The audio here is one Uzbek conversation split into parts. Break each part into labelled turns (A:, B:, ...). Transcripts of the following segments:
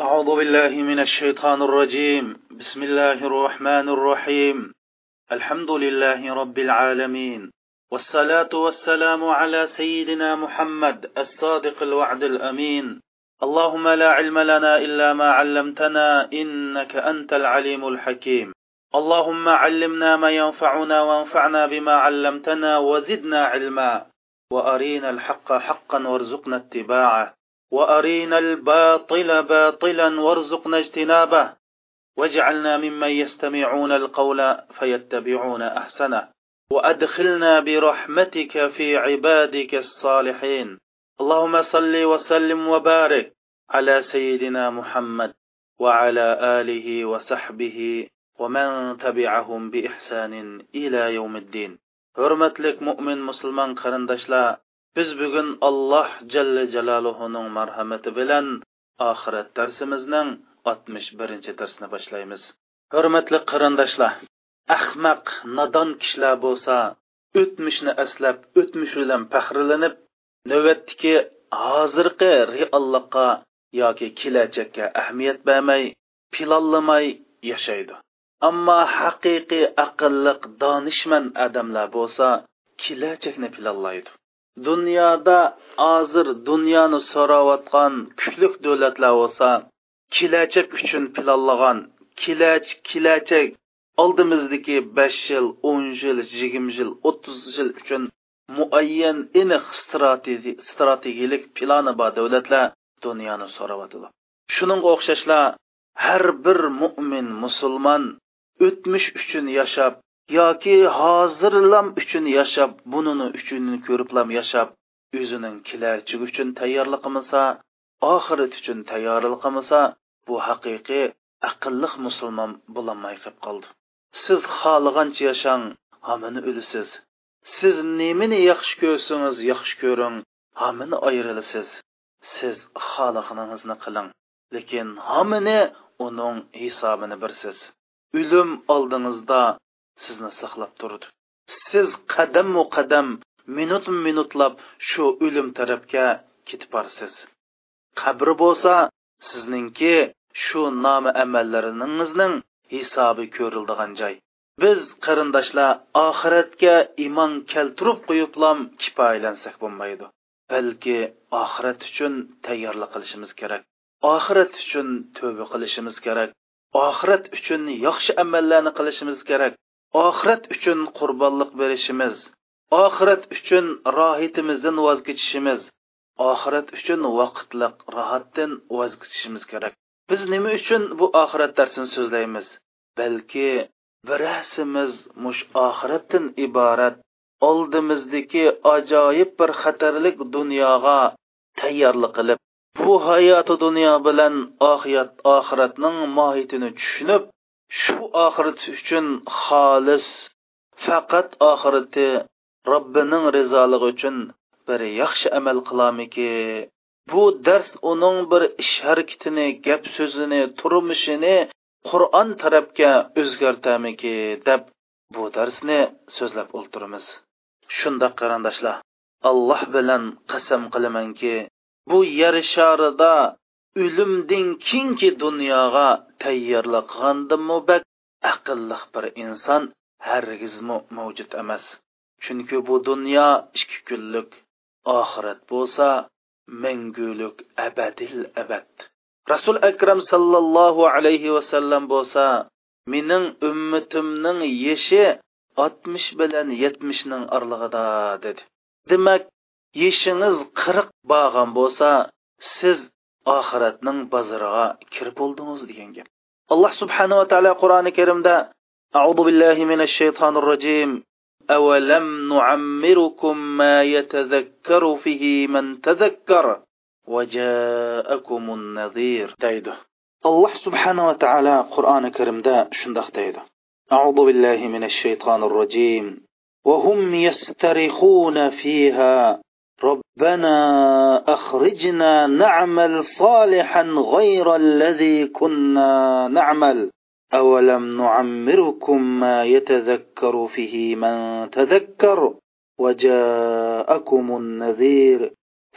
A: أعوذ بالله من الشيطان الرجيم. بسم الله الرحمن الرحيم. الحمد لله رب العالمين. والصلاة والسلام على سيدنا محمد الصادق الوعد الأمين. اللهم لا علم لنا إلا ما علمتنا إنك أنت العليم الحكيم. اللهم علمنا ما ينفعنا وانفعنا بما علمتنا وزدنا علما. وأرينا الحق حقا وارزقنا اتباعه. وأرينا الباطل باطلا وارزقنا اجتنابه. واجعلنا ممن يستمعون القول فيتبعون أحسنه. وأدخلنا برحمتك في عبادك الصالحين. اللهم صل وسلم وبارك على سيدنا محمد وعلى آله وصحبه ومن تبعهم بإحسان إلى يوم الدين. Hurmatlik mo'min musulmon qarindoshlar biz bugun alloh jalla jaloluhuning marhamati bilan oxirat darsimizning oltmish birinchi darsini boshlaymiz. Hurmatli qarindoshlar ahmaq nodon kishilar bo'lsa o'tmishni aslab o'tmish bilan faxrlanib navbatdagi hozirgi reallikqa yoki kelajakka ahamiyat bermay pilollamay yashaydi. Ammo haqiqiy aqlliq donishmand odamlar bo'lsa kelajakni pilollaydi. Dunyoda hozir dunyoni so'rayotgan kuchli davlatlar bo'lsa kelajak uchun planlagan kelaj kelajak oldimizdagi besh yil o'n yil yigirma yil o'ttiz yil uchun muayyan aniq strategiyalik plani bor davlatlar dunyoni so'rayotidi shuningga o'xshashlar har bir mo'min musulmon o'tmish uchun yashab yoki hozirlam uchun yashab bunini uchun ko'riblam yashab o'zining kelajagi uchun tayyorlik qilmasa oxirat uchun tayyorlik qilmasa bu haqiqiy aqlliq musulmon bo'lolmay qolib qoldi. Siz xohlagancha yashang hamini o'lisiz. Siz nimani yaxshi ko'rsangiz yaxshi ko'ring hamini ayrilasiz siz xohlaganingizni qiling lekin hamini uning hisobini birsiz o'lim oldingizda sizni saqlab turdi. Siz qadamu qadam minut minutlab shu o'lim tarafga ketib borsiz qabri bo'lsa sizningki shu nomi amallaringizning hisobi ko'rildigan joy. Biz qarindoshlar oxiratga iymon keltirib qo'yiblam kifoyalansak bo'lmaydi. Balki oxirat uchun tayyorlik qilishimiz kerak oxirat uchun tövba qilishimiz kerak oxirat uchun yaxshi amallarni qilishimiz kerak. Oxirat uchun qurbonlik berishimiz oxirat uchun rohitimizdan voz kechishimiz oxirat uchun vaqtliq rohatdan voz kechishimiz kerak. Biz nima uchun bu oxirat darsini so'zlaymiz? Balki birasimiz mush oxiratdan iborat oldimizdagi ajoyib bir xatarlik dunyoga tayyorlik qilib bu hayoti dunyo bilan oxirat oxiratning mohiyatini tushunib shu oxirati uchun xolis faqat oxirati robbining rizoligi uchun bir yaxshi amal qilamiki bu dars uning bir ish harakatini gap so'zini turmushini qur'on tarafga o'zgartamiki deb bu darsni so'zlab o'ltiramiz. Shundoq qarindoshlar alloh bilan qasam qilamanki bu yer sharida o'limdan keyingi dunyoga tayyorlaganda qilgandimi bak bir inson hargizmi mavjud emas. Chunki bu dunyo ikki kunlik oxirat bo'lsa mangulik abadil abad. Rasul akram sallallohu alayhi vasallam bo'lsa mening ummatimning yeshi oltmish bilan yetmishning oralig'ida dedi. Demak yeshingiz qirq bo'lgan bo'lsa siz oxiratning bozoriga kirib bo'ldingiz degan gap alloh subhanava taolo qur'oni karimda أعوذ بالله من الشيطان الرجيم أولم نعمركم ما يتذكر فيه من تذكر وجاءكم النذير دايده الله سبحانه وتعالى قرآن كريم دا شندخ دايده أعوذ بالله من الشيطان الرجيم وهم يسترخون فيها ربنا أخرجنا نعمل صالحا غير الذي كنا نعمل. أولم نعمركم ما يتذكر فيه من تذكر؟ وجاءكم النذير.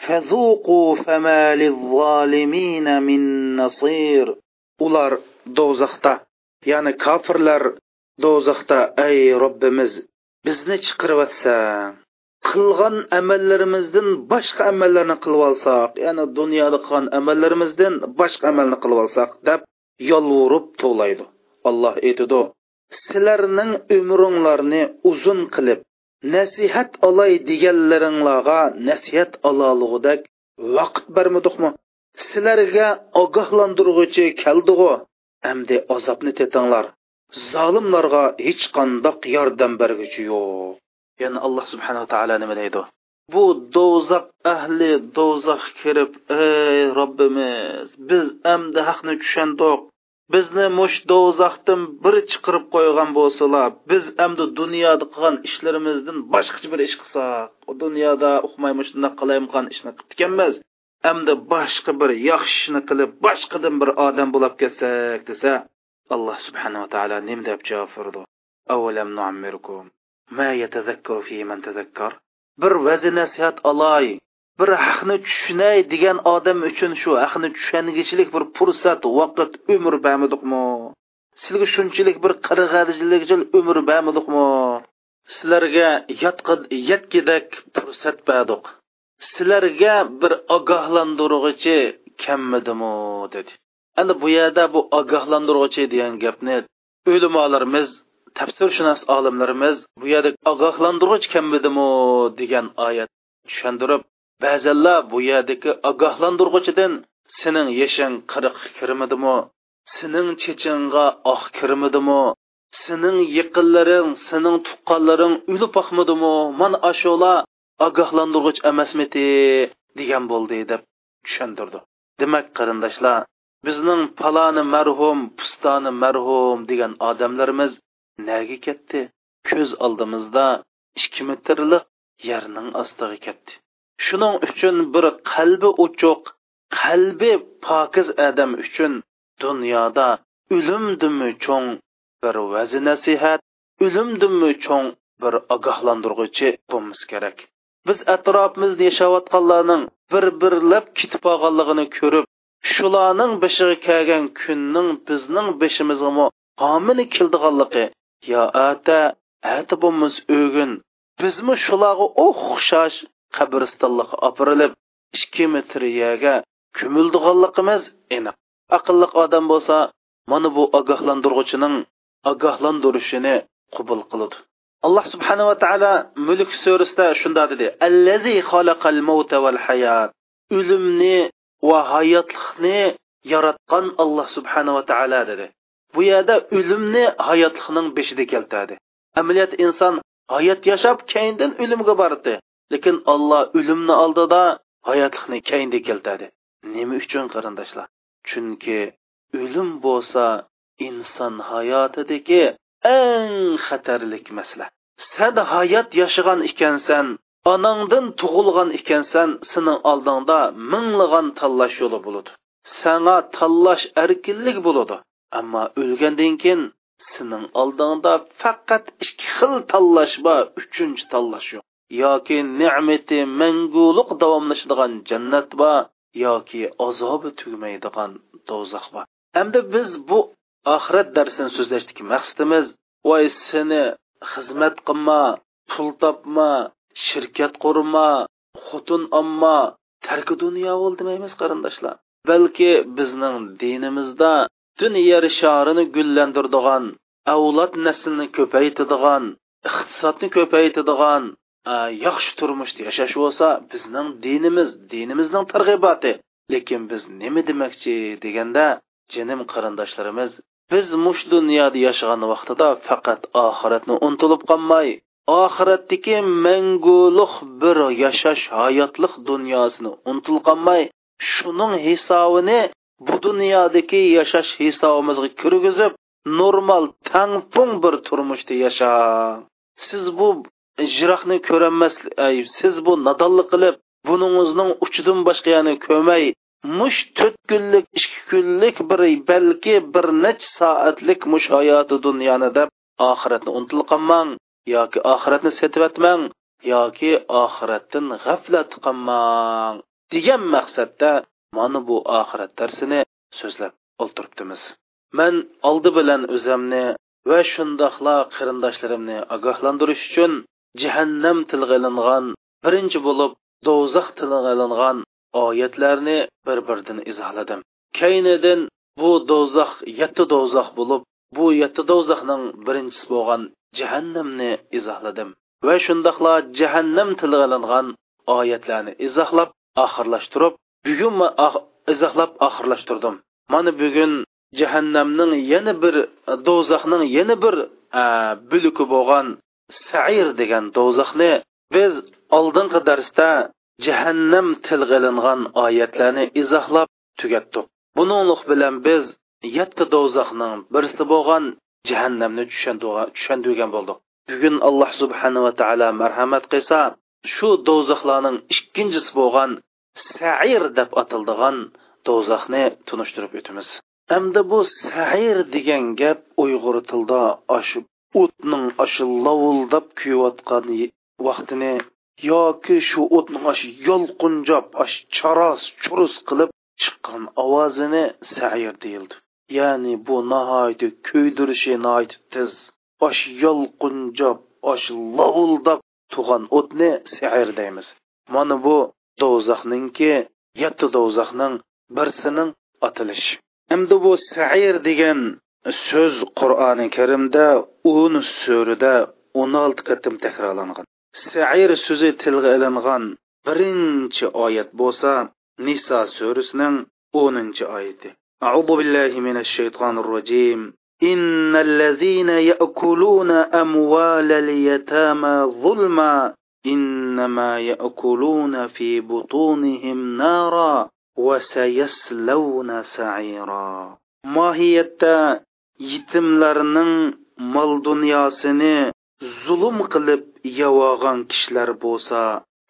A: فذوقوا فما للظالمين من نصير. Ular do'zaxda ya'ni kofirlar do'zaxda ey robbimiz bizni chiqarvatsan qilgan amallarimizdan boshqa amallarni qilib olsak ya'ni dunyoda qilgan amallarimizdan boshqa amalni qilib olsak deb yolvurib to'laydi alloh aytidi sizlarning umringlarni uzun qilib nasihat olay deganlaringlarga nasihat ololug'idek vaqt bermadikmi sizlarga ogohlantirg'uchi keldig'u amdi azobni tetinglar. Zolimlarga hech qandoq yordam berguchi yo'q. Ya'ni alloh subhanava taolo nima deydi? Bu do'zax ahli do'zax kirib ey robbimiz biz amdi haqni tushandiq bizni mush do'zaxdan bir chiqarib qo'ygan bo'lsalar biz amdi dunyoda qilgan ishlarimizdan boshqacha bir ish qilsak dunyoda uqmaymi shundoq qilayotgan ishni qilib ekanmiz amdi boshqa bir yaxshi ishni qilib boshqadan bir odam bo'lib ketsak desa alloh subhanava taolo nim deb javob berdi? Avalam nuammirkum? Ma yatazakkaru fi man tazakkar bir vazi nasihat olay bir haqni tushunay degan odam uchun shu haqni tushungichilik bir fursat vaqt umr bamidiqmi sizga shunchalik bir uchun umr bamidiqmi sizlarga yotqid yetkidak fursat badiq sizlarga bir ogohlantirg'ichi kammidimi dedi. Endi bu yerda bu ogohlantirg'ichi degan gapni o'limolarimiz tafsirshunos olimlarimiz bu yerda ogohlantirg'ich kamidimi degan oyat tushundirib ba'zanlar bu yerdagi ogohlantirg'uchidan sening yeshing qirq kirmidimi sening chechinga oq kirmidimi sening yiqinlaring sening tuqqanlaring o'lib boqmidimi mana ashula ogohlantirg'ich emasmidi? degan bo'ldi deb tushuntirdi. Demak qarindoshlar bizning paloni marhum pustoni marhum degan odamlarimiz nega ketdi. Ko'z oldimizda ikki metrlik yerning ostiga ketdi. Shuning uchun bir qalbi uchuq qalbi pokiz odam uchun dunyoda o'limdimi cho'ng bir vazi nasihat o'limdimi cho'ng bir ogohlantirg'uchi bo'limiz kerak. Biz atrofimizda yashayotganlarning bir birlab ketib qolganligini ko'rib shularning bishig'i kelgan kunning bizning bishimizga homini keldiganligi yo ata ata bo'lmiz o'gin bizmi shularga o'xshash qabristonlikqa opirilib ikki metr yerga ko'mildiganligimiz aniq aqlli odam bo'lsa mana bu ogohlantirg'uchining ogohlantirishini qabul qiladi alloh subhanava taolo mulk surasida shunda dedi allazi xalaqal mavta val hayat o'limni va hayotlikni yaratgan alloh subhanava taolo dedi bu yerda o'limni hayotlikning beshida keltiradi. Amaliyat inson hayot yashab keyindan o'limga bordi lekin olloh o'limni oldida hayotlikni keyinda keltiradi. Nima uchun qarindoshlar? Chunki o'lim bo'lsa inson hayotidagi eng xatarlik masala san hayot yashagan ekansan onangdan tug'ilgan ekansan sening oldingda minglagan tanlash yo'li bo'ladi. Sanga tanlash erkinlik bo'ladi. Ammo o'lgandan keyin sening oldingda faqat ikki xil tanlash bor uchinchi tanlash yo'q. Yoki ne'mati manguliq davomlashadigan jannat bor yoki azobi tugmaydigan do'zax bor hamda biz bu oxirat darsini so'zlashdagi maqsadimiz voy seni xizmat qilma pul topma shirkat qurma xotin omma tarki dunyo bo'l demaymiz qarindoshlar. Balki bizning dinimizda butun yer shorini gullantiradigan avlod naslni ko'paytiradigan iqtisodni ko'paytiradigan e, yaxshi turmushda yashash bo'lsa bizning dinimiz dinimizning targ'iboti. Lekin biz nima demoqchi deganda jinim qarindoshlarimiz biz mush dunyoda yashagan vaqtida faqat oxiratni unutilib qolmay oxiratdagi manguliq bir yashash hayotlik dunyosini unutilib qolmay shuning hisobini bu dunyodagi yashash hisobimizga kirgizib normal tangpung bir turmushda yashang siz bu ijroqni ko'rolmas siz bu nodonlik qilib buningizning uchidan boshqa yana ko'may mush to'rt kunlik ikki kunlik bir balki bir necha soatlik mush hayoti dunyoni deb oxiratni unutilib qolmang yoki oxiratni setibatmang yoki oxiratdan g'aflat qilmang degan maqsadda mana bu oxirat darsini so'zlab o'tiribdimiz man oldi bilan o'zimni va shundoqla qarindoshlarimni ogohlantirish uchun jahannam tilga ilingan birinchi bo'lib do'zax tilga ilingan oyatlarni bir biridan izohladim. Kaynidan bu do'zax yetti do'zax bo'lib bu yetti do'zaxning birinchisi bo'lgan jahannamni izohladim. Va shundoqla jahannam tilga ilingan oyatlarni izohlab oxirlashtirib bugun ah-, izohlab oxirlashtirdim. Mana bugun jahannamning yana bir do'zaxning yana bir buluki bo'lgan sair degan do'zaxni biz oldingi darsda jahannam tilg'ilingan oyatlarni izohlab tugatdik. Buninglik bilan biz yetti do'zaxning birisi bo'lgan jahannamni tushundirgan bo'ldik. Bugun alloh subhanava taolo marhamat qilsa shu do'zaxlarning ikkinchisi bo'lgan sair deb atildigan do'zaxni tunishtirib o'tamiz. Hamda bu sair degan gap uyg'ur tilida ashu o'tning ashu lovuldab kuyayotgan vaqtini yoki shu o'tning ash yolqinjab ash charos churus qilib chiqqan ovozini sair deyildi. Ya'ni bu nihoyatda kuydirishi nihoyat tez. Osh yolqinjab osh lovuldab tug'an o'tni sair deymiz. Mana bu do'zaxninki yetti do'zaxning birsining atilishi endi bu sair degan so'z qur'oni karimda o'n surida o'n olti qatim takrorlangan sair so'zi tilga ilingan birinchi oyat bo'lsa niso surasining o'ninchi oyati أعوذ بالله من الشيطان الرجيم إن الذين يأكلون أموال اليتامى ظلما إنما يأكلون في بطونهم نارا وسيصلون سعيرا mohiyatda yetimlarning mol dunyosini zulm qilib yevogan kishilar bo'lsa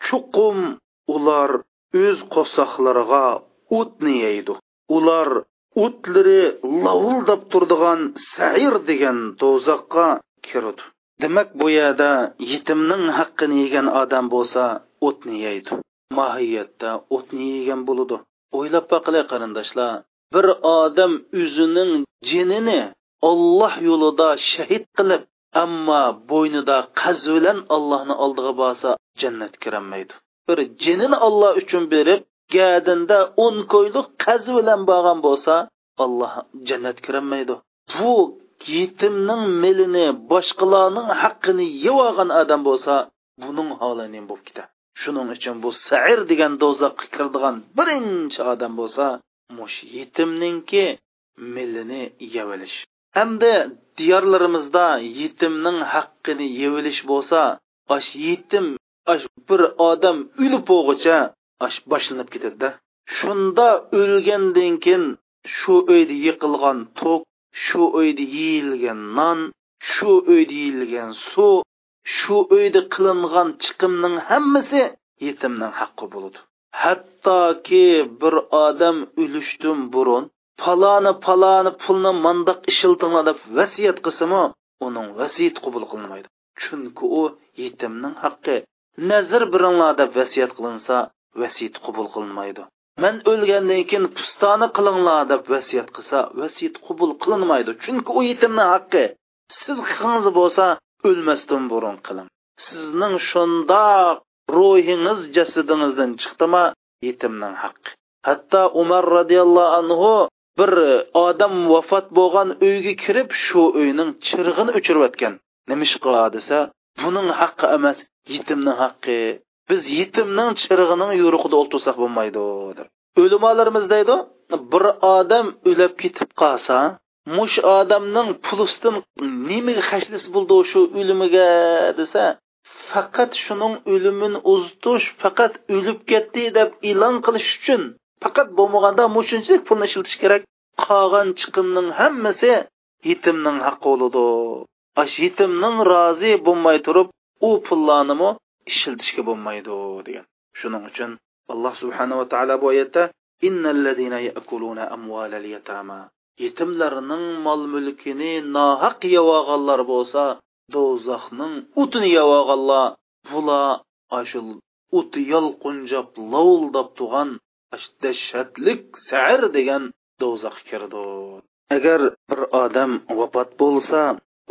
A: chuqum ular o'z qo'soqlariga o'tni yeydi ular o'tlari lovuldab turdigan sair degan do'zaxqa kiradi demak bu yerda yetimning haqqini yegan odam bo'lsa o'tni yeydi. Mohiyatda o'tni yegan bo'ladi o'ylab boqilay qarindoshlar bir odam o'zining jinini olloh yo'lida shahid qilib ammo bo'ynida qaz bilan allohni oldiga borsa jannatga kirolmaydi. Bir jinini olloh uchun berib gadinda o'n ko'ylik qaz bilan borgan bo'lsa alloh jannatga kirolmaydi. Bu yetimning milini boshqalarning haqqini yeb olgan odam bo'lsa buning holi nim bo'lib ketadi? Shuning uchun bu sair degan do'zaxga kiradigan birinchi odam bo'lsa mush yetimninki yeb olish hamda diyorlarimizda yetimning haqqini yevilish bo'lsa ash yetim ash bir odam o'lib bo'lg'icha ash boshlanib ketadida. Shunda o'lgandan keyin shu uyda yiqilgan to'q shu uyda yeyilgan non shu uyda yeyilgan suv shu uyda qilingan chiqimning hammasi yetimning haqqi bo'ladi. Hattoki bir odam o'lishdan burun paloni paloni pulni mandoq ishiltinglar deb vasiyat qilsimi uning vasiyati qabul qilinmaydi. Chunki u yetimning haqqi. Nazr biringlar deb vasiyat qilinsa vasiyat qabul qilinmaydi. Man o'lgandan keyin pustoni qilinglar deb vasiyat qilsa vasiyat qabul qilinmaydi. Chunki u yetimning haqqi. Siz haqqingiz bo'lsa o'lmasdan burun qiling. Sizning shundoq ruhingiz jasadingizdan chiqdimi yetimning haqqi. Hatto umar roziyallohu anhu bir odam vafot bo'lgan uyga kirib shu uyning chirg'ini o'chirayotgan nima ish qiladi desa buning haqqi emas yetimning haqqi. Biz yetimning chirig'ining yo'riqida o'ltirsak bo'lmaydi deb o'limolarimiz deydi bir odam o'lib ketib qolsa mush odamning pulisdan nimaga hashlis bo'ldi shu o'limiga desa faqat shuning o'limini uzitish faqat o'lib ketdi deb e'lon qilish uchun faqat bo'lmaganda mushunchalik pulni ishlatish kerak. Qolgan chiqimning hammasi yetimning haqqi bo'ladi yetimning rozi bo'lmay turib u pullarnimi ishiltishga bo'lmaydi degan. Shuning uchun alloh subhanava taolo bu oyatda yetimlarning mol mulkini nohaq yevolganlar bo'lsa do'zaxning o'tini yevolganlar bular shu o't yolqunjab lovuldab turgan dahshatlik sair degan do'zaxga kirdi agar bir odam vafot bo'lsa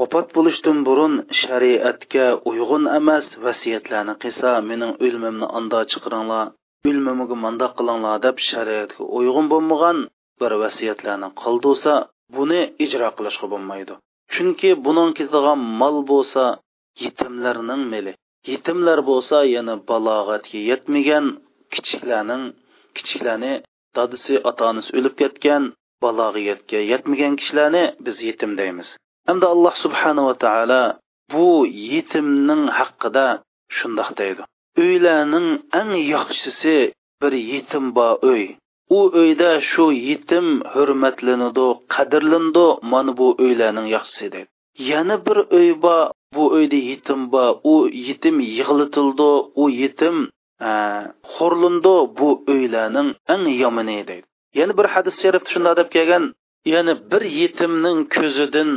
A: vafot bo'lishdan burun shariatga uyg'un emas vasiyatlarni qilsa mening o'limimni ando chiqiringlar o'limimga mandoq qilinglar deb shariatga uyg'un bo'lmagan bir vasiyatlarni qoldirsa buni ijro qilishga bo'lmaydi. Chunki buning ketadigan mol bo'lsa yetimlarning meli. Yetimlar bo'lsa yana balog'atga yetmagan kichiklarning kichiklarni dadisi ota onasi o'lib ketgan balog'atga yetmagan kishilarni biz yetim deymiz. Hamda alloh subhanava taolo bu yetimning haqida shundoq deydi. Uylarning eng yaxshisi bir yetim bor uy. U uyda shu yetim hurmatlanadi qadrlanadi mana bu uylarning yaxshisi deydi. Yana bir uy bor bu uyda yetim bor. U yetim yig'litildi u yetim e, xo'rlindi bu uylarning eng yomoni deydi. Yana bir hadis sharifda shunday deb kelgan. Ya'ni bir yetimning ko'zidan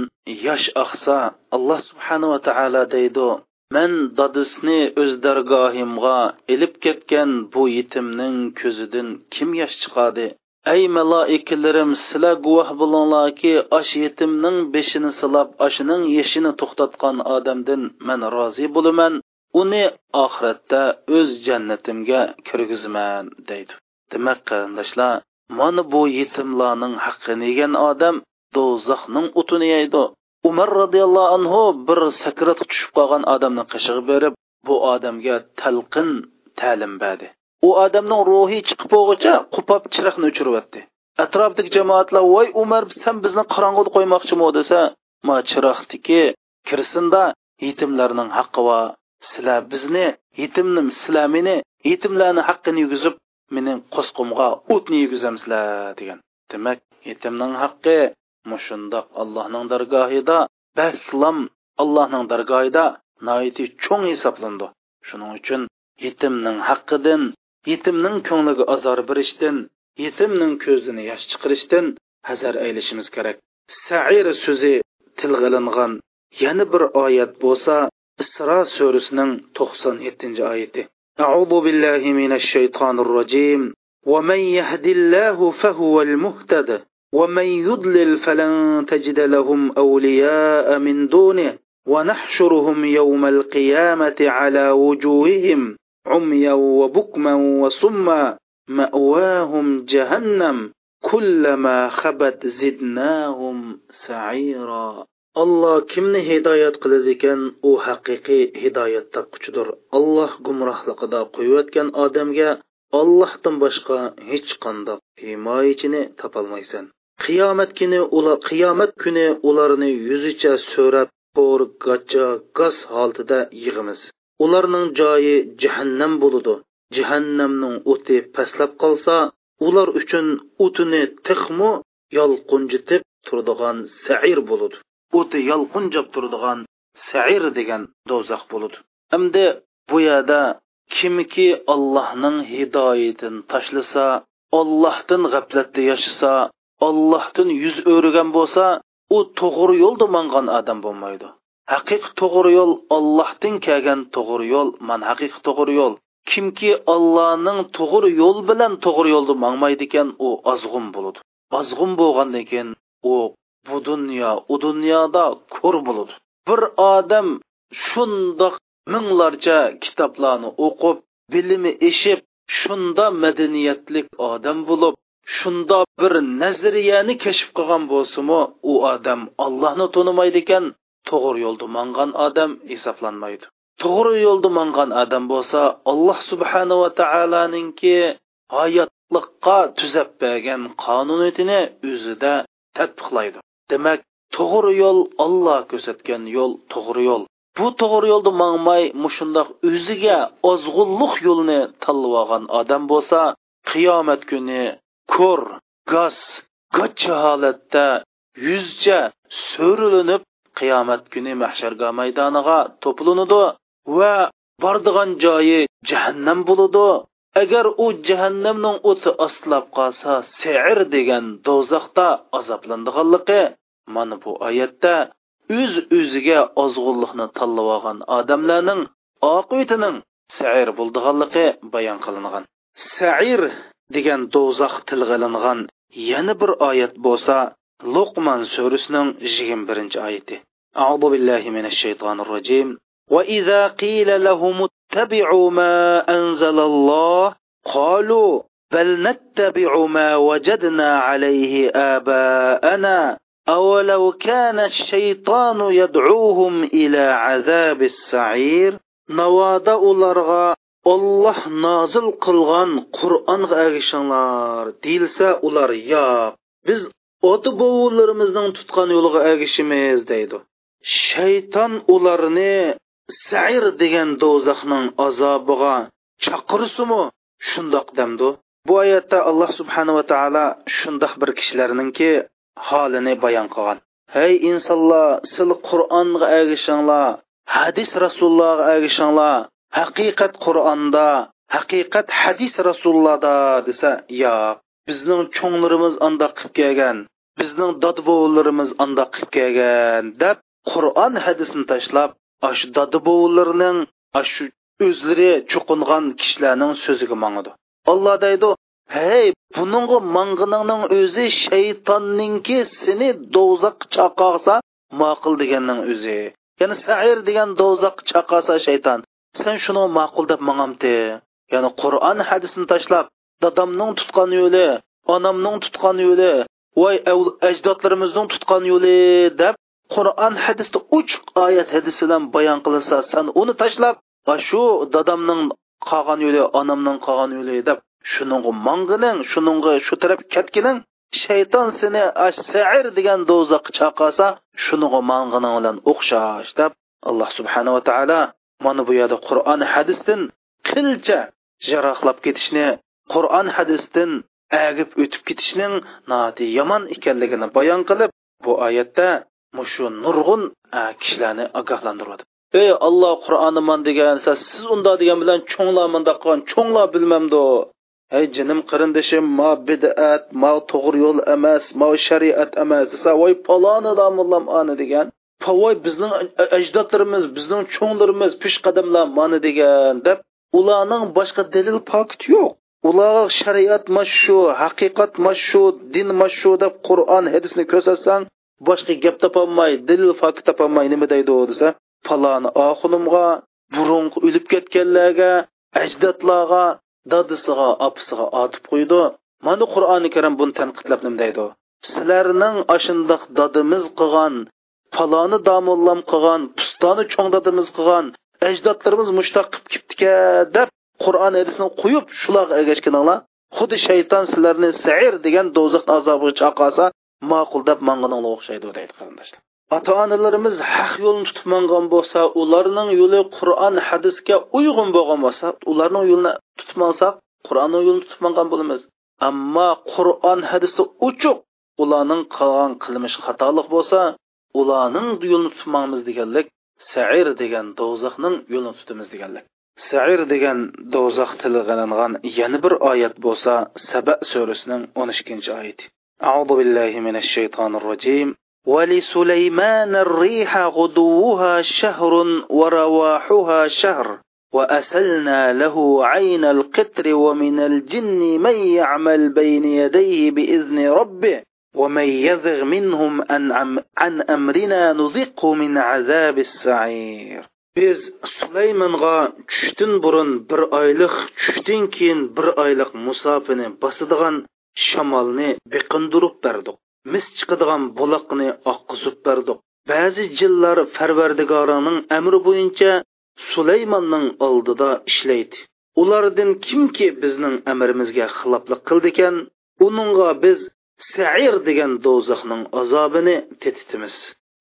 A: yosh oqsa alloh subhanava taolo deydi man dadisni o'z dargohimga ilib ketgan bu yetimning ko'zidan kim yosh chiqadi? Ey maloikalarim sizlar guvoh bo'linglarki osh yetimning beshini silab oshining yeshini to'xtatgan odamdan man rozi bo'laman. Uni oxiratda o'z jannatimga kirgizman deydi. Demak qarindoshlar mana bu yetimlarning haqqini yegan odam do'zaxning o'tini yeydi. Umar roziyallohu anhu bir sakratga tushib qolgan odamni qishig'i berib bu odamga talqin ta'lim berdi. U odamning ruhi chiqib bo'lguncha qupab chiroqni o'chiryapti atrofdagi jamoatlar voy umar san bizni qorong'uda qo'ymoqchimi? desa ma chiroqniki kirsinda yetimlarning haqqi va sizlar bizni yetimni sizlar meni yetimlarni haqqini yugizib mening qo'sqimga o'tni yegizamsizlar degan. Demak yetimning haqqi mushundoq allohning dargohida baklam allohning dargohida noiti cho'ng hisoblandi. Shuning uchun yetimning haqqidan yetimning ko'ngliga azor berishdan yetimning ko'zini yosh chiqarishdan hazar aylashimiz kerak. Sair so'zi tilga ilingan yana bir oyat bo'lsa isro surasining to'qson yettinchi oyati. أعوذ بالله من الشيطان الرجيم. ومن يهد الله فهو المهتد. ومن يضلل فلن تجد لهم أولياء من دونه. ونحشرهم يوم القيامة على وجوههم عميا وبكما وصما. مأواهم جهنم. كلما خبت زدناهم سعيرا. Alloh kimni hidoyat qiladi ekan u haqiqiy hidoyat topquchidir alloh gumrohligida qo'yayotgan odamga ollohdan boshqa hech qandoq himoyachini topolmaysan. Qiyomat kuni ular qiyomat kuni ularni yuzicha so'rab qo'r gacha gaz holatida yig'imiz. Ularning joyi jahannam bo'ladi jahannamning o'ti pastlab qolsa ular uchun o'tini tixmu yolqunjitib turadigan sair bo'ladi o'ti yolqinjab turadigan sair degan do'zax bo'ladi endi bu yerda kimki ollohning hidoyatini tashlasa ollohdan g'aflatda yashasa ollohdan yuz o'rgan bo'lsa u to'g'ri yo'lda mangan odam bo'lmaydi. Haqiqiy to'g'ri yo'l ollohdan kelgan to'g'ri yo'l man haqiqiy to'g'ri yo'l. Kimki ollohning to'g'ri yo'l bilan to'g'ri yo'lda mangmaydi ekan u ozg'un bo'ladi ozg'un bo'lgandan keyin u bu dunyo u dunyoda ko'r bo'ladi bir odam shundoq minglarcha kitoblarni o'qib bilimi eshib shunda madaniyatlik odam bo'lib shunda bir nazariyani kashf qilgan bo'lsimi u odam ollohni tonimaydi ekan to'g'ri yo'lda mangan odam hisoblanmaydi. To'g'ri yo'lda mangan odam bo'lsa alloh subhanava taoloninki hayotliqqa tuzab bergan qonuniyatini o'zida tatbiqlaydi. Demak to'g'ri yo'l olloh ko'rsatgan yo'l to'g'ri yo'l. Bu to'g'ri yo'lda mangmay mushundoq o'ziga ozg'unliq yo'lni tanlab olgan odam bo'lsa qiyomat kuni ko'r gaz gachcha holatda yuzcha so'rilinib qiyomat kuni mahsharga maydoniga to'planadi va bordigan joyi jahannam bo'ladi agar u jahannamning o'ti ostlab qolsa sair degan do'zaxda azoblandiganligi mana bu oyatda o'z o'ziga ozg'unlikni tanlab olgan odamlarning oqibatining sair bo'ldiganligi bayon qilingan sair degan do'zax tilg'ilingan yana bir oyat bo'lsa luqman surasining yigirma birinchi oyati أعوذ بالله من الشيطان الرجيم وإذا قيل لهم اتبعوا ما أنزل الله قالوا بل نتبع ما وجدنا عليه آباءنا أولو كان الشيطان يدعوهم إلى عذاب السعير نوادا ularga olloh nozil qilgan qur'onga agishinglar deyilsa ular yo'q biz ota bovularimizning tutgan yo'liga agishimiz deydi shayton ularni sair degan do'zaxning azobiga chaqirsimi shundoq demdi bu oyatda alloh subhanava taolo shundoq bir kishilarninki holini bayon qilgan. Hey insonlar sil qur'onga agishinglar hadis rasulullohga agishinglar haqiqat qur'onda haqiqat hadis rasulullohda desa yo'q bizning cho'nglarimiz andoq qilib kelgan bizning dodbovularimiz andoq qilib kelgan deb qur'on hadisni tashlab shu dodbovularning shu o'zlari cho'qingan kishilarning so'ziga mangidi olloh deydi hey buningga mang'iningning o'zi shaytonninki seni do'zax chaqaqsa ma'qul deganning o'zi ya'ni sair degan do'zax chaqasa shayton sen shuni ma'qul deb mangamti ya'ni qur'on hadisni tashlab dadamning tutgan yo'li onamning tutgan yo'li voy ajdodlarimizning tutgan yo'li deb qur'on hadisda uch oyat hadis bilan bayon qilinsa sen uni tashlab shu dadamning qolgan yo'li onamning qolgan yo'li deb shuningga mong'ining shuningga shu taraf ketgining shayton seni sair degan do'zaxga chaqirsa shuningga mong'ining bilan o'xshash deb alloh subhanava taolo mana bu yerda qur'on hadisdan qilcha jarohlab ketishni qur'on hadisdan agib o'tib ketishning nati yomon ekanligini bayon qilib bu oyatda mushu nurg'un kishilarni ogohlantiryapti ey olloh qur'oniman degan siz unda degan bilan cho'nglar munda qilgan cho'nglar bilmamdi ey jinim qarindishim ma bid'at ma to'g'ri yo'l emas ma shariat emas desa voy paloni domullam ani degan voy bizning ajdodlarimiz bizning cho'nglarimiz peshqadamlar mani degan deb ularning boshqa dalil pokit yo'q. Ularga shariat mashu haqiqat mashu din mashu deb qur'on hadisni ko'rsatsang boshqa gap topolmay dalil fakit topolmay nima deydi u desa faloni oxunimga burun o'lib ketganlarga ajdodlarga dadisiga opisiga otib qo'ydi. Mana qur'oni karim buni tanqidlab nima deydi sizlarning ashundoq dadimiz qilgan faloni domullam qilgan pustoni cho'ng dadimiz qilgan ajdodlarimiz mushtaq qilib ketdika deb qur'on hadisni qo'yib shularga ergashganinglar xuddi shayton sizlarni sair degan do'zax azobiga chaqasa ma'qul deb manganinglar o'xshaydi deydi qarindoshlar. ota onalarimiz haq yo'lni tutib mangan bo'lsa ularning yo'li qur'on hadisga uyg'un bo'lgan bo'lsa ularning yo'lini tutib mansak qur'onni yo'lini tutib mangan bo'lamiz ammo qur'on hadisda uchuq ularning qilgan qilmish xatolik bo'lsa ularning yo'lini tutmamiz deganlik sair degan do'zaxning yo'lini tutamiz deganlik sair degan do'zax tilg'ilingan yana bir oyat bo'lsa saba surasining o'n ikkinchi oyati أعوذ بالله من الشيطان الرجيم ولسليمان الريح غدوها شهر ورواحها شهر وأسلنا له عين القطر ومن الجن من يعمل بين يديه بإذن ربه ومن يذغ منهم عن أمرنا نذقه من عذاب السعير. Biz sulaymonga tushdan burun bir oylik tushdan keyin bir oylik musofini bosadigan shamolni biqindirib berdik mis chiqadigan buloqni oqqizib berdik. Ba'zi jillar farvardigorining amri bo'yicha sulaymonning oldida ishlaydi. Ulardan kimki bizning amrimizga xiloflik qildikan uningga biz sair degan do'zaxning azobini tetitimiz.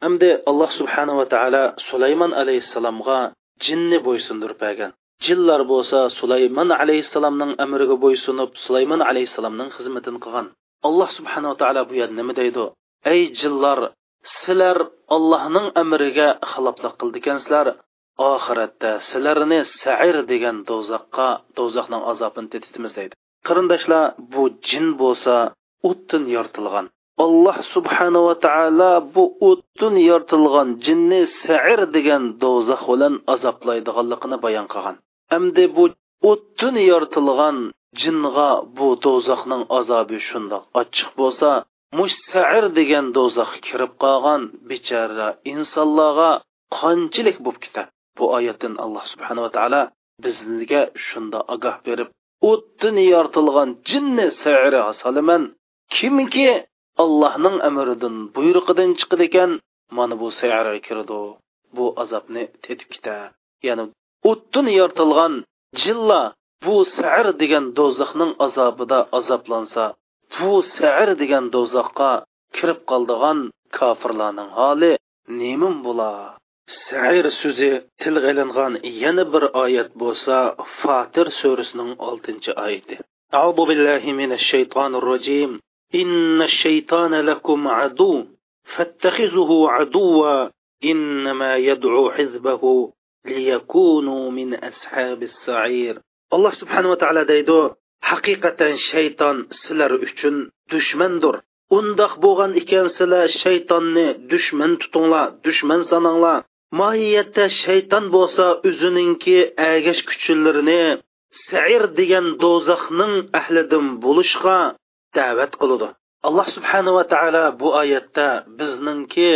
A: Hamda alloh subhanava taolo sulaymon alayhissalomga jinni bo'ysundirib bergan. Jinlar bo'lsa sulaymon alayhissalomning amriga bo'ysunib sulaymon alayhissalomning xizmatini qilgan. Alloh subhanava taolo bu yerda nima deydi? Ey jinlar sizlar allohning amriga xiloflik qildikansizlar oxiratda sizlarni sair degan do'zaxqa do'zaxning azobini tetitimiz deydi. Qarindoshlar bu jin bo'lsa o'tdan yoritilgan alloh subhanava taolo bu o'tdan yoritilgan jinni sair degan do'zax bilan azoblaydiganligini bayon qilgan. Hamda bu o'tdan yoritilgan jinga bu do'zaxning azobi shundoq. Ochiq bo'lsa mush sair degan do'zax kirib qolgan bechora insonlarga qanchalik bo'lib ketadi. Bu oyatdan alloh subhanava taolo bizga shunda ogoh berib o'tdan yoritilgan jinni sairi soliman kimki allohning amridan buyrug'idan chiqadi ekan mana bu sairga kirdi bu azobni tetib ketadi. Ya'ni o'tdan yoritilgan jinlar bu sair degan do'zaxning azobida azoblansa bu sair degan do'zaxqa kirib qoldigan kofirlarning holi nemin bo'lar sair so'zi tilga ilingan yana bir oyat bo'lsa fatir surasining oltinchi oyati أعوذ بالله من الشيطان الرجيم إن الشيطان لكم عدو فاتخذه عدوا إنما يدعو حزبه ليكونوا من أصحاب السعير alloh subhanava taolo deydi haqiqatan shayton sizlar uchun dushmandir. Undoq bo'lgan ekan sizlar shaytonni dushman tutinglar dushman sananglar. Mohiyatda shayton bo'lsa o'zininki agash kuchinlarini sair degan do'zaxning ahlidan bo'lishga da'vat qiladi. Alloh subhanava taolo bu oyatda bizningki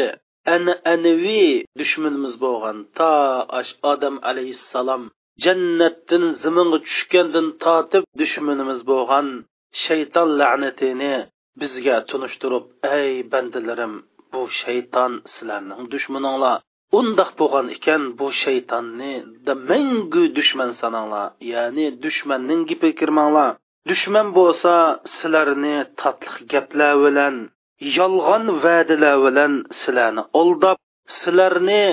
A: ana anaviy dushmanimiz bo'lgan to ash odam alayhissalom jannatdan ziminga tushgandan tortib dushmanimiz bo'lgan shayton la'natini bizga tunishtirib ey bandalarim bu shayton sizlarning dushmaninglar. Undoq bo'lgan ekan bu shaytonni da mangu dushman sananglar. Ya'ni dushmanning gapi kirmanglar. Dushman bo'lsa sizlarni tatliq gaplar bilan yolg'on va'dalar bilan sizlarni aldab sizlarni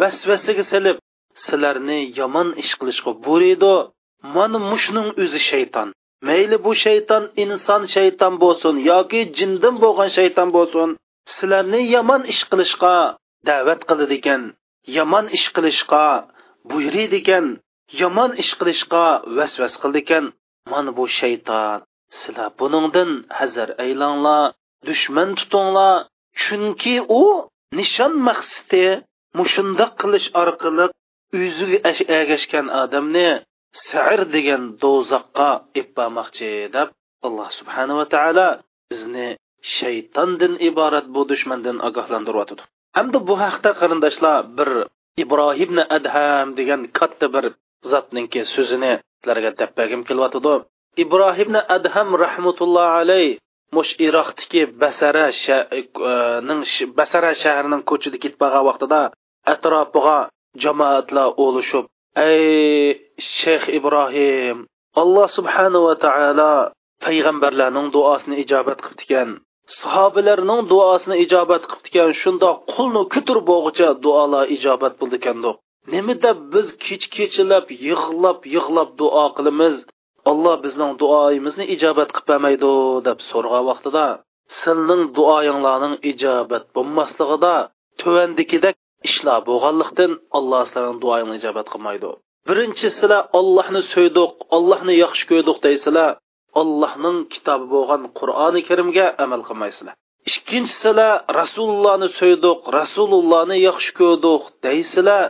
A: vasvasaga silib sizlarni yomon ish qilishga buriydi mana mushning o'zi shayton. Mayli bu shayton inson shayton bo'lsin yoki jindan bo'lgan shayton bo'lsin sizlarni yomon ish qilishga da'vat qiladi ekan yomon ish qilishga buyuriydi ekan yomon ish qilishga vasvas qildi ekan mana bu shayton. Sizlar buningdan hazar aylanglar dushman tutinglar chunki u nishon maqsadi mushundoq qilish orqali o'ziga ergashgan odamni sair degan do'zaxqa ipbamoqchi deb alloh subhanava taolo bizni shaytondan iborat bu dushmandan ogohlantiryotidi hamda bu haqda qarindoshlar bir ibrohimni adham degan katta bir zotninki so'zini sizlarga dabbagim kelyotidi ibrohimni adham rahmatulloh alayh mush iroqdagi basara e, e, ning basara shahrining ko'chida ketib qolgan vaqtida atrofiga jamoatlar o'lishib ey shayx ibrohim alloh subhanava taolo payg'ambarlarning duosini ijobat qilibdikan. Sahobalarning duosini ijobat qilibdikan. Shundoq qulni kutur bo'g'icha duolar ijobat bo'ldi ekandiq nima deb biz kech kechilab yig'lab yig'lab duo qilamiz? Alloh bizning duoyimizni ijobat qilib bermaydi deb so'rgan vaqtida sizning duoyinglarning ijobat bo'lmasligida tuvandikidek ishlar bo'lganlikdan alloh sizlarning duoingni ijobat qilmaydi. Birinchi sizlar ollohni so'ydiq ollohni yaxshi ko'rdik deysizlar allohning kitobi bo'lgan qur'oni karimga amal qilmaysizlar. Ikkinchisizlar rasulullohni so'ydiq rasulullohni yaxshi ko'rdik deysizlar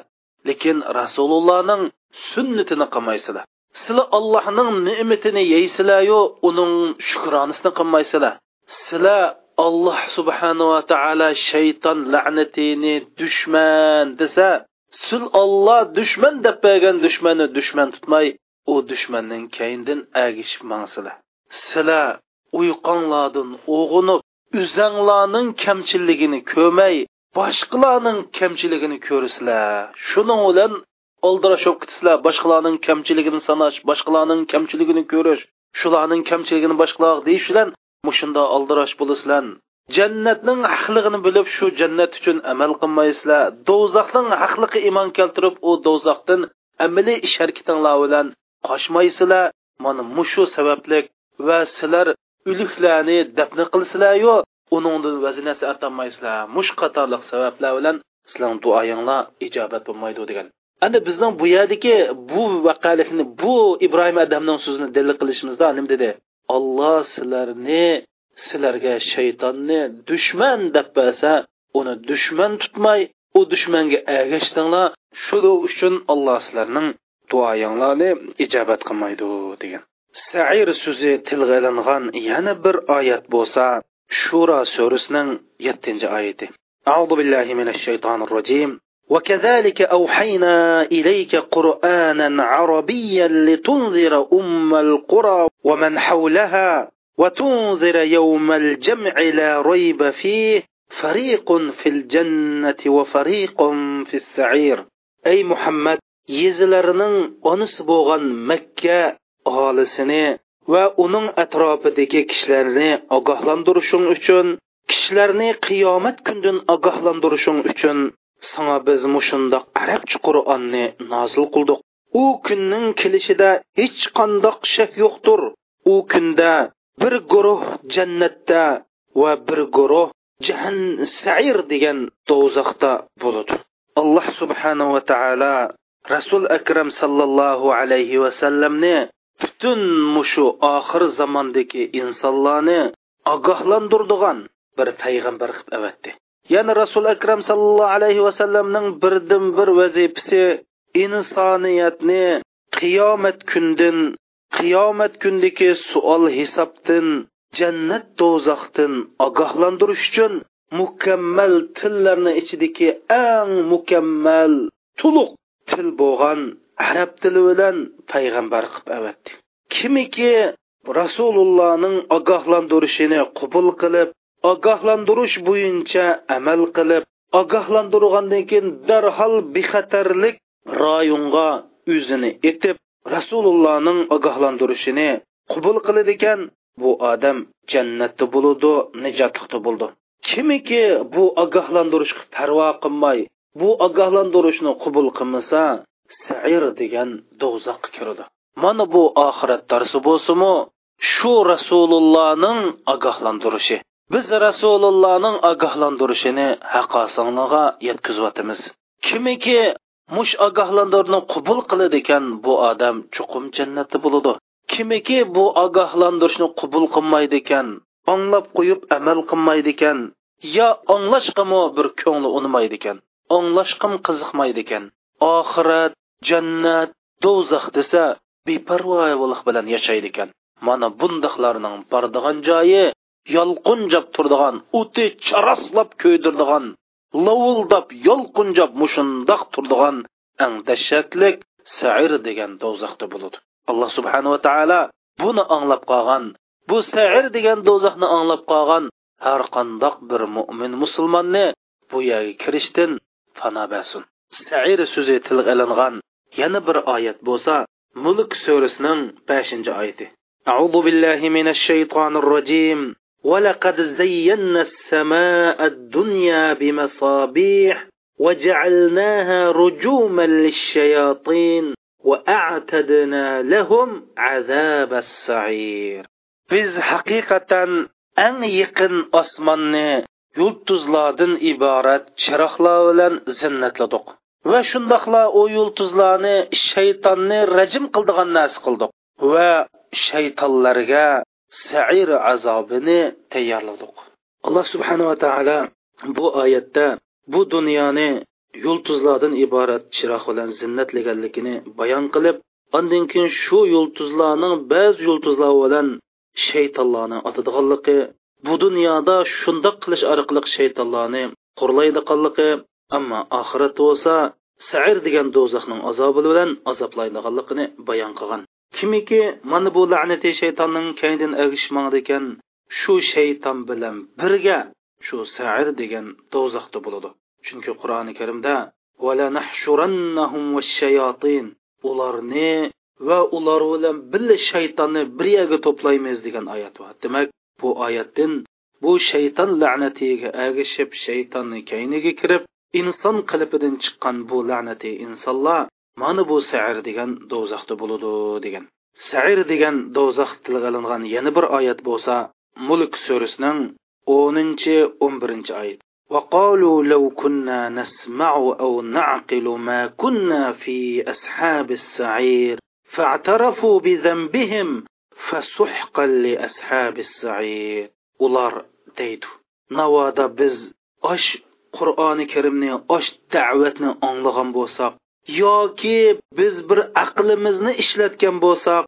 A: lekin rasulullohning sunnatini qilmaysizlar. Sizlar allohning ne'matini yeysizlaryu uning shukronisini qilmaysizlar. Sizlar alloh subhanava taolo shayton la'natini dushman desa sul olloh dushman deb bergan dushmanni dushman tutmay u dushmanning kayindin agishib mangsizlar sila uyqonlardin o'g'inib uzanglarning kamchiligini ko'rmay boshqalarning kamchiligini ko'rsizlar shuning bilan oldirashib ketisizlar boshqalarning kamchiligini sanash boshqalarning kamchiligini ko'rish shularning kamchiligini boshqalar deyish bilan mushunda aldirash bo'lasizlar jannatning haqligini bilib shu jannat uchun amal qilmaysizlar. Do'zaxning haqligi iymon keltirib u do'zaxdan amaliy ish harakatinglar bilan qochmaysizlar. Mana mushu sabablik va sizlar uliklarni dafn qilsizlaryu uningdan vazinasi atanmaysizlar mush qatorliq sabablar bilan sizlarning duoyinglar ijobat bo'lmaydi degan. Endi bizning bu yerdagi bu vaqalikni bu ibrohim adamning so'zini dalil qilishimizda nima dedi? olloh sizlarni sizlarga shaytonni dushman deb bersa uni dushman tutmay u dushmanga ergashdinglar shuning uchun alloh sizlarning duoyinglarni ijobat qilmaydi degan sair so'zi tilga ilingan yana bir oyat bo'lsa shura surasining yettinchi oyati أعوذ بالله من الشيطان الرجيم وكذلك أوحينا إليك قرآنا عربيا لتنذر أم القرى ومن حولها وتنذر يوم الجمع لا ريب فيه فريق في الجنة وفريق في السعير. أي محمد يزلرنن أنس بوغان مكة أهالسini va uning atrofidagi kishilarni ogohlantirishing uchun kishilarni qiyomat kundan ogohlantirishing uchun sanga biz mushundoq arabcha qur'onni nozil qildik u kunning kelishida hech qandoq shak yo'qdir u kunda bir guruh jannatda va bir guruh jahan sair degan do'zaxda bo'ladi alloh subhanahu va taolo rasul akram sallallohu alayhi vasallamni butun mushu oxir zamondagi insonlarni ogohlantirdigan bir payg'ambar qilib avatdi ya'ni rasul akram sallallohu alayhi vasallamning birdan bir vazifasi insoniyatni qiyomat kundan qiyomat kundagi suol hisobdan jannat do'zaxdan ogohlantirish uchun mukammal tillarni ichidagi eng mukammal to'liq til bo'lgan arab tili bilan payg'ambar qilib avatdi. Kimiki rasulullohning ogohlantirishini qabul qilib ogohlantirish bo'yicha amal qilib ogohlantirgandan keyin darhol bexatarlik rayonga o'zini etib rasulullohning ogohlantirishini qabul qiladigan bu odam jannatda bo'ludi nijotlikda bo'ldi. Kimiki bu ogohlantirishga parvo qilmay bu ogohlantirishni qabul qilmasa sair degan do'zaxga kiradi. Mana bu oxirat darsi bo'lsimi shu rasulullohning ogohlantirishi. Biz rasulullohning ogohlantirishini haqosanliga yetkazyotimiz kimiki mush ogohlantirishni qabul qiladi ekan bu odam chuqum jannatda bo'ladi. Kimiki bu ogohlantirishni qabul qilmaydi ekan anglab qo'yib amal qilmaydi ekan yo anglashqimi bir ko'ngli unmaydi ekan anglashqim qiziqmaydi ekan. Oxirat jannat do'zax desa beparvolik bilan yashaydi ekan. Mana bundoqlarning bordigan joyi yolqinjab turadigan o'ti charaslab ko'ydirdigan lovuldab yolqinjab mushundoq turadigan eng dahshatlik sair degan do'zaxda bo'ladi alloh subhanava taolo buni anglab qolgan bu sair degan do'zaxni anglab qolgan har qandoq bir mo'min musulmonni bu yerga kirishdan fano bersin sair so'zi tilga ilingan yana bir oyat bo'lsa mulk surasining beshinchi oyati أعوذ بالله من الشيطان الرجيم ولقد زينا السماء الدنيا بمصابيح وجعلناها رجوما للشياطين وأعتدنا لهم عذاب السعير biz haqiqatan eng yaqin osmonni yulduzlardan iborat chiroqlar bilan zinnatladik va shundoqla u yulduzlarni shaytonni rajim qildigan narsa qildik va shaytonlarga sair azobini tayyorladik. Alloh subhanava taolo bu oyatda bu dunyoni yulduzlardan iborat chiroq bilan zinnatlaganligini bayon qilib undan keyin shu yulduzlarning ba'zi yulduzlar bilan shaytonlarni otadiganligi bu dunyoda shundoq qilish orqali shaytonlarni qo'rlaydiganligi ammo oxirat bo'lsa sair degan do'zaxning azobi bilan azoblaydiganligini bayon qilgan. Kimiki mana bu la'nati shaytonning kaynidan ergishmadi ekan shu shayton bilan birga shu sair degan do'zaxda bo'ladi. Chunki qur'oni karimda ularni va ular bilan birga shaytonni bir yerga to'playmiz degan oyat bor. Demak bu oyatdan bu shayton la'natiga ag'ishib shaytonni kayniga kirib inson qalbidan chiqqan bu la'nati insonlar mana bu sair degan do'zaxda bo'ladi degan sair degan do'zax tilga olingan yana bir oyat bo'lsa mulk surasining o'ninchi o'n birinchi oyat وقالوا لو كنا نسمع أو نعقل ما كنا في أصحاب السعير فاعترفوا بذنبهم فسحقا لأصحاب السعير ular deydi navoda biz osh qur'oni karimni osh da'vatni anglagan bo'lsak yoki biz bir aqlimizni ishlatgan bo'lsak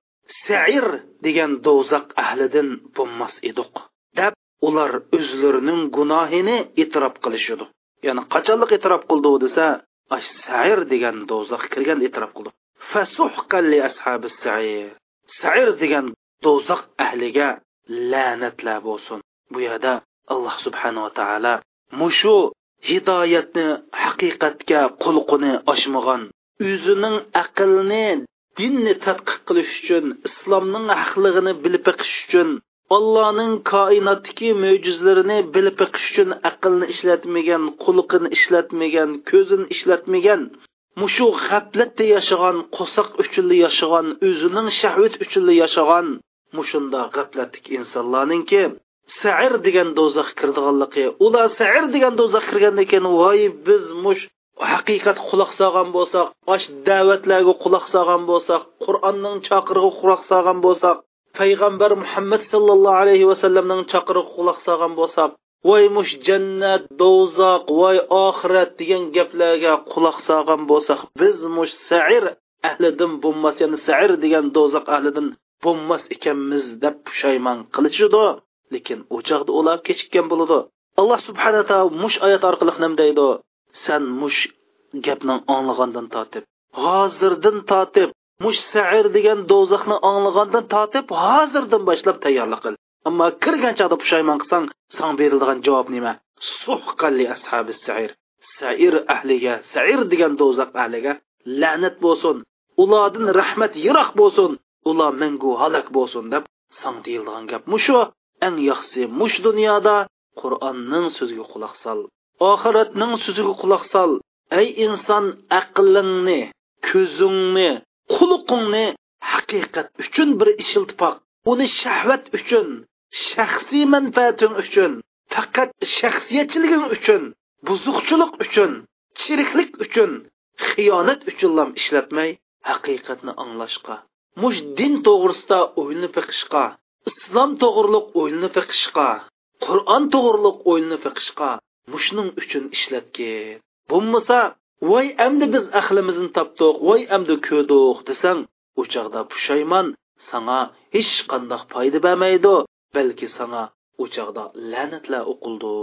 A: sair degan do'zax ahlidan bo'lmas edik deb ular o'zlarining gunohini e'tirof qilishdi ya'ni qachonliq e'tirof qildi desa sair degan do'zax kirgan e'tirof qildi. Fasuhqan li ashabi sair. Sair degan do'zax ahliga la'natlar bo'lsin. Bu yerda alloh subhanava taolo mushu hidoyatni haqiqatga qulqini oshmagan o'zining aqlni dinni tadqiq qilish uchun islomning haqlig'ini bilib beqish uchun allohning koinotdagi mo'jizlarini bilib beqish uchun aqlni ishlatmagan qulqini ishlatmagan ko'zini ishlatmagan mushu g'aflatda yashagan qo'saq uchunli yashagan o'zining shahvat uchunli yashagan mushunda g'aflatlik insonlarninki sair degan do'zax kirdiganligi. Ular sair degan do'zax kirgandan keyin voy biz mush haqiqat quloq solgan bo'lsak osh da'vatlarga quloq solgan bo'lsak qur'onning chaqirig'i quloq solgan bo'lsak payg'ambar muhammad sallallohu alayhi vasallamning chaqirig'i quloq solgan bo'lsak voy mush jannat do'zax voy oxirat degan gaplarga quloq solgan bo'lsak biz mush sair ahlidan bo'lmas ya'ni sair degan do'zax ahlidan bo'lmas ekanmiz deb pushaymon qilishidi lekin u ular kechikkan bo'ladi. Alloh subhana taolo mush oyat orqali nima deydi. San mush gapni anglagandan tortib hozirdan tortib mush sair degan do'zaxni anglagandan tortib hozirdan boshlab tayyorlik qil. Ammo kirgan chog'da pushaymon qilsang san beriladigan javob nima? Suhqalli ashabi sair. Sair ahliga sair degan do'zax ahliga la'nat bo'lsin. Ulardan rahmat yiroq bo'lsin. Ular mangu halok bo'lsin deb san deyilgan gap mushu. Eng yaxshi mush dunyoda qur'onning so'ziga quloq sol oxiratning so'ziga quloq sol. Ey inson aqlingni ko'zingni quluqingni haqiqat uchun bir ishiltipoq uni shahvat uchun shaxsiy manfaating uchun faqat shaxsiyatchiliging uchun buzuqchilik uchun chiriklik uchun xiyonat uchun ishlatmay haqiqatni anglashqa mush din to'g'risida o'ylanib beqishga islom to'g'riliq o'yinni fiqishqa qur'on to'g'riliq o'yinni fiqishqa mushning uchun ishlatgin bo'lmasa voy endi biz aqlimizni topdik voy endi ko'diq desang u pushaymon sanga hech qandoq foyda bermaydi balki sanga u la'natlar o'qildi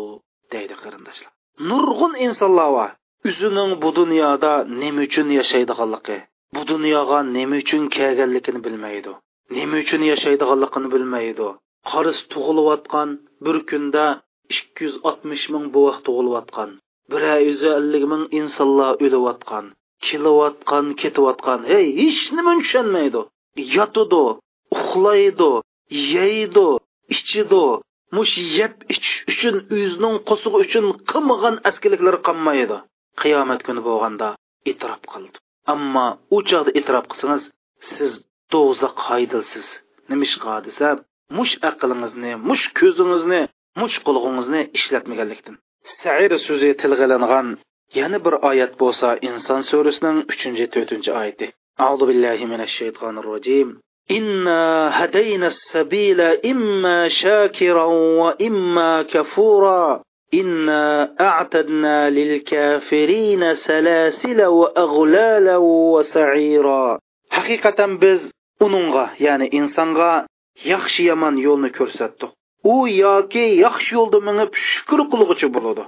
A: deydi qarindoshlar. Nurg'un insonlar va o'zining bu dunyoda nima uchun yashaydiganligi bu dunyoga nima uchun kelganligini bilmaydi. Nima uchun yashaydiganligini bilmaydi. Qaris tug'ilayotgan bir kunda ikki yuz oltmish ming buvoq tug'ilayotgan bir yuz ellik ming insonlar o'layotgan kelayotgan ketayotgan. Hey hech nima tushunmaydi yotidi uxlaydi yeydi ichidi mush yeb ichish uchun o'zining qo'sig'i uchun qilmagan askiliklar qolmaydi. Qiyomat kuni bo'lganda e'tirof qildi. Ammo u chog'da e'tirof qilsangiz siz do'zax haydilsiz nimishqa desa mush aqlingizni mush ko'zingizni mush qulog'ingizni ishlatmaganlikdan sair so'zi tilg'ilingan yana bir oyat bo'lsa inson surasining uchinchi to'rtinchi oyati أعوذ بالله من الشيطان الرجيم إنا هدينا السبيل إما شاكرا وإما كفورا إنا أعتدنا للكافرين سلاسل وأغلالا وسعيرا حقيقة biz uningga ya'ni insonga yaxshi yomon yo'lni ko'rsatdik u yoki yaxshi yo'lda minib shukur qilg'uchi bo'ladi.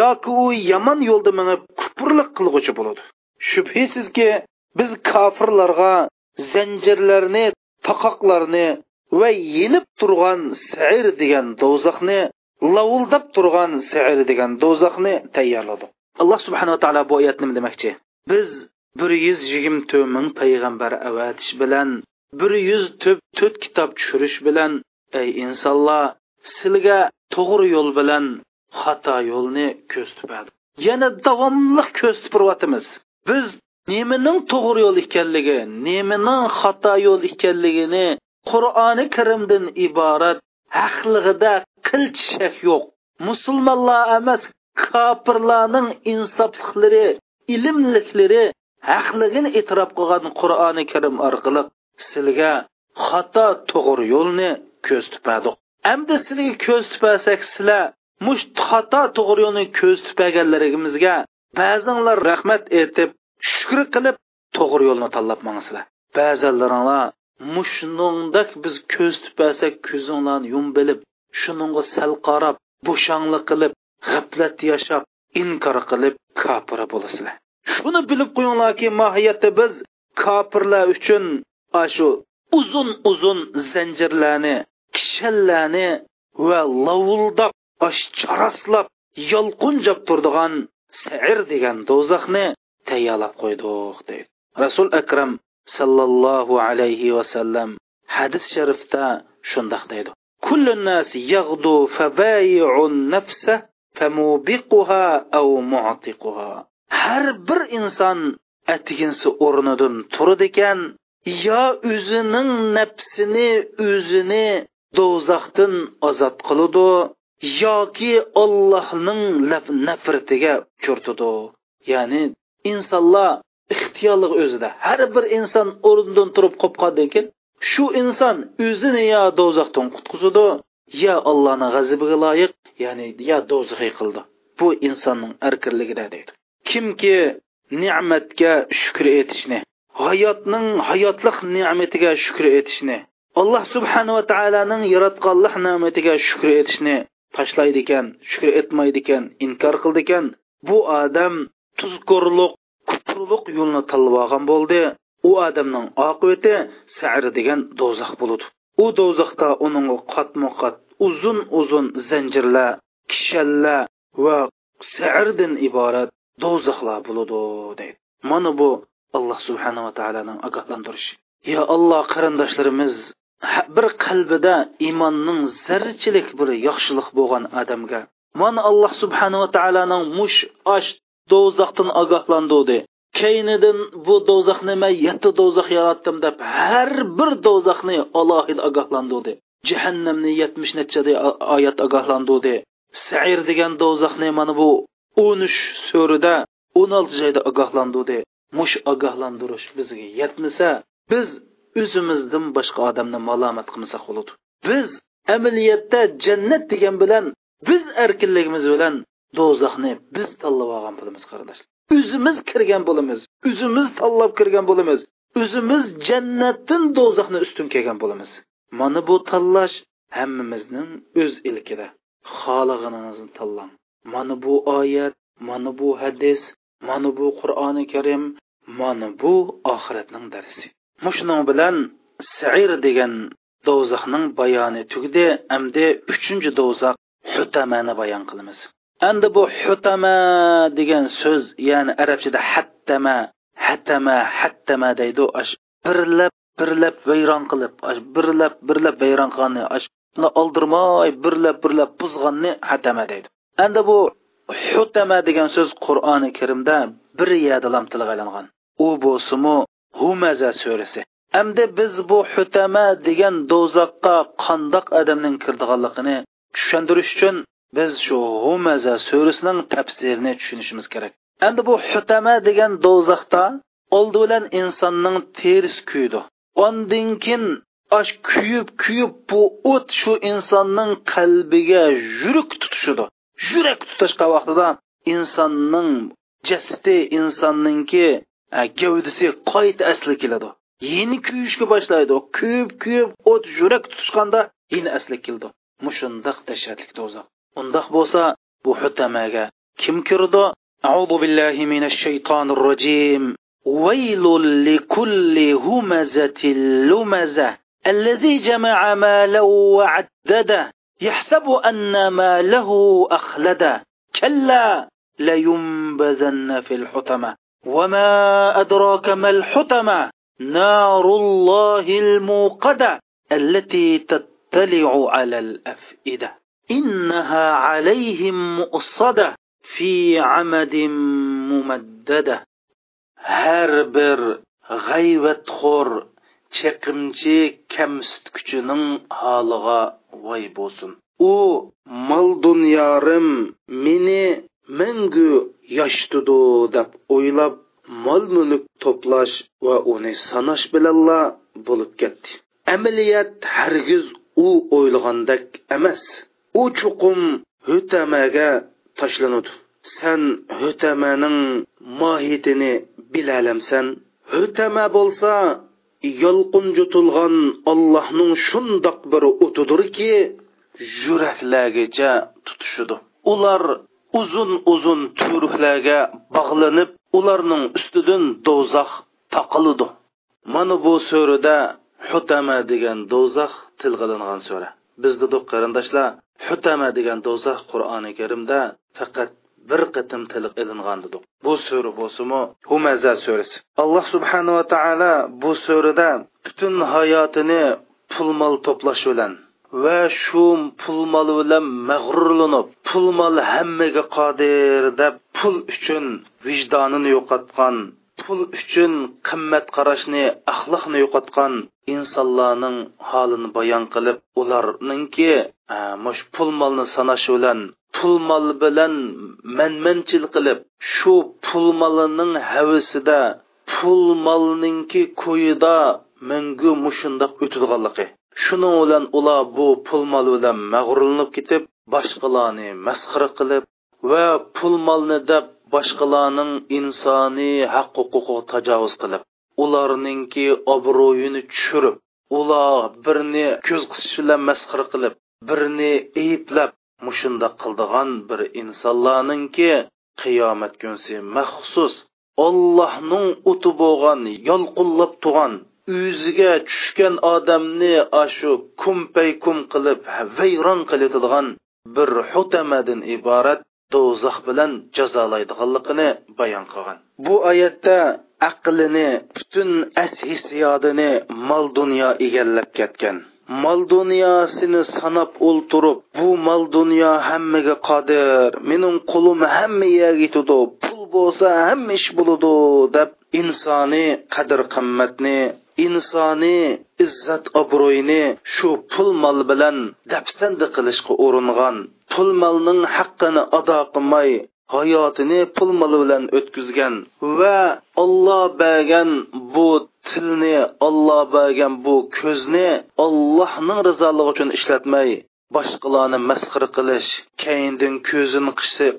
A: Yoki u yomon yo'lda minib kufrlik qilg'uchi bo'ladi. Shubhisizki biz kofirlarga zanjirlarni taqoqlarni va yenib turgan sair degan do'zaxni lavuldab turgan sair degan do'zaxni tayyorladik. Alloh subhanava taolo bu oyat nima demoqchi? Biz bir yuz yigirma to'rt ming payg'ambar avatish bilan bir yuz to'rt kitob tushirish bilan ey insonlar sizlarga to'g'ri yo'l bilan xato yo'lni ko'rsatadi yana davomli ko'rsatib biz nemaning to'g'ri yo'l ekanligi nemaning xato yo'l ekanligini qur'oni karimdan iborat haqlig'ida qilch shak yo'q. Musulmonlar emas kofirlarning insofliklari ilmliklari haqligini e'tirof qilgan qur'oni karim orqali sizga xato to'g'ri yo'lni ko'rsatadi endi sizlarga ko'z tupasak sizlar mush xato to'g'ri yo'lni ko'z tupaganlarimizga ba'zinglar rahmat aytib shukr qilib to'g'ri yo'lni tanlab mangsizlar ba'zilaringlar mushningdak biz ko'z tupasak ko'zinglarni yum bilib shuningga sal qarab bo'shangli qilib g'aflat yashab inkor qilib kofir bo'lasizlar. Shuni bilib qo'yinglarki mohiyatda biz kofirlar uchun shu uzun uzun zanjirlarni kishallarni va lovuldab charastlab yolqunjab turdigan sair degan do'zaxni tayyorlab qo'ydik deydi rasul akram sallallohu alayhi vasallam hadis sharifda shundoq deydi كل الناس يغدو فبايع النفس فموبقها أو معتقها har bir inson atiginsi o'rnidan turdi ekan yo o'zining nafsini o'zini do'zaxdan ozod qiludi yoki ollohning nafratiga uchirtidi ya'ni insonlar ixtiyorlik o'zida. Har bir inson o'rnidan turib qolgandan keyin shu inson o'zini yo do'zaxdan qutqizadi yo allohni g'azabiga loyiq ya'ni yo do'zaxiy qildi. Bu insonning erkinligida deydi. Kimki ne'matga shukr etishni hayotning hayotlik ne'matiga shukr etishni alloh subhanava taoloning yaratganlik ne'matiga shukr etishni tashlaydi ekan shukr etmaydi ekan inkor qildi ekan. Bu odam tuzkorliq kufrliq yo'lni tanlab olgan bo'ldi. U odamning oqibati sar degan do'zax bo'ladi u do'zaxda uning qatma qat uzun uzun zanjirlar kishallar va sardan iborat do'zaxlar bo'ladi deydi. Mana bu alloh subhanava taoloning ogohlantirishi yo alloh qarindoshlarimiz bir qalbida iymonning zarrachilik bir yaxshilik bo'lgan odamga mana alloh subhanava taoloning mush osh do'zaxdan ogohlantirdi keynidan bu do'zaxni man yetti do'zax yaratdim deb har bir do'zaxni alohida ogohlantirdi jahannamni yetmish necha oyat ogohlantirdi sair degan do'zaxni mana bu o'n uch so'rida o'n olti joyda ogohlantirdi mush ogohlantirish bizga yetmasa biz o'zimizdan boshqa odamni malomat qilmasak bo'ladi. Biz amaliyotda jannat degan bilan biz erkinligimiz bilan do'zaxni biz tanlab olgan bo'lamiz qarindoshlar o'zimiz kirgan bo'lamiz o'zimiz tanlab kirgan bo'lamiz o'zimiz jannatdan do'zaxni ustun kelgan bo'lamiz. Mana bu tanlash hammamizning o'z ilkida xohlaganingizni tanlang. Mana bu oyat mana bu hadis mana bu qur'oni karim mana bu oxiratning darsi. Mushuning bilan sair degan do'zaxning bayoni tugdi endi uchinchi do'zax hutamani bayon qilamiz. Endi bu hutama degan so'z ya'ni arabchada hattama hattama hattama deydi. Birlab birlab vayron qilib birlab birlab vayron qilganni oldirmay birlab birlab buzganni hatama deydi. Endi bu hutama degan so'z qur'oni karimda bir yadilam tilga aylangan. U bo'lsimu humaza surasi. Endi biz bu hutama degan do'zaxqa qandoq odamning kirdiganligini tushuntirish uchun biz shu humaza surasining tafsirini tushunishimiz kerak. Endi bu hutama degan do'zaxda oldi bilan insonning teris kuydi. Undan keyin osh kuyib kuyib bu o't shu insonning qalbiga yurak tutishidi yurak tutishqa vaqtida insonning jasadi insonninki gavdisi qayta asli keladi yeni kuyishga boshlaydi kuyib kuyib o't yurak tutishganda yeni asli keldi mushundoq dahshatli do'zax undoq bo'lsa bu hutamaga kim kirdi أعوذ بالله من الشيطان الرجيم ويل لكل همزة لمزة الذي جمع مالا وعدده يحسب أن ماله أخلده كلا لينبذن في الحطمة. وما أدراك ما الحطمة؟ نار الله الموقدة التي تطلع على الأفئدة. إنها عليهم مؤصدة في عمد ممددة. هر بر غيبت خور. chiqimchi kamsut kuchining holiga voy bo'lsin u mol dunyorim meni mangu yoshitudu deb o'ylab mol mulk to'plash va uni sanash bilanla bo'lib ketdi amaliyat hargiz u o'ylagandek emas u chuqum hutamaga tashlanadi san hutamaning mohiyatini bilalamsan hutama bo'lsa yolqun jutilgan allohning shundoq bir o'tidirki yuraklargacha tutishidi ular uzun uzun turuklarga bog'lanib ularning ustidan do'zax taqilidi mana bu surada hutama degan do'zax tilg'ilingan sura. biz dedik qarindoshlar hutama degan do'zax qur'oni karimda faqat bir qitim tiliq ilingandidik bu sura bo'lsimi humaza surasi alloh subhanava taolo bu surada butun hayotini pul mol to'plash bilan va shu pul mol bilan mag'rurlanib pul mol hammaga qodir deb pul uchun vijdonini yo'qotgan pul uchun qimmat qarashni axloqni yo'qotgan insonlarning holini bayon qilib ularningki mush pul molni sanash bilan pul mol bilan manmanchil qilib shu pul molining havisida pul molninki ko'yida mangu mushundoq o'tadiganligi. Shuning bilan ular bu pul mol bilan mag'rurlanib ketib boshqalarni masxara qilib va pul molni deb boshqalarning insoniy haq huquqiga tajovuz qilib ularningki obro'yini tushirib ular birni ko'z qisish bilan masxara qilib birni ayblab mushunda qildigan bir insonlarningki qiyomat kunsi maxsus ollohning o'ti bo'lgan yolqullab turgan o'ziga tushgan odamni ashu kumpay kum qilib vayron qiladigan bir hutamadan iborat do'zax bilan jazolaydiganligini bayon qilgan. Bu oyatda aqlini butun as hissiyotini mol dunyo egallab ketgan. Mol dunyosini sanab o'ltirib bu mol dunyo hammaga qodir. Mening qulim hamma yerga yetadi pul bo'lsa hamma ish bo'ladi deb insoniy qadr qimmatni insoniy izzat obro'yini shu pul mol bilan dafsanda qilishga uringan pul molning haqqini ado qilmay hayotini pul moli bilan o'tkazgan va olloh bergan bu tilni olloh bergan bu ko'zni ollohning rizoligi uchun ishlatmay boshqalarni masxir qilish keyindin ko'zini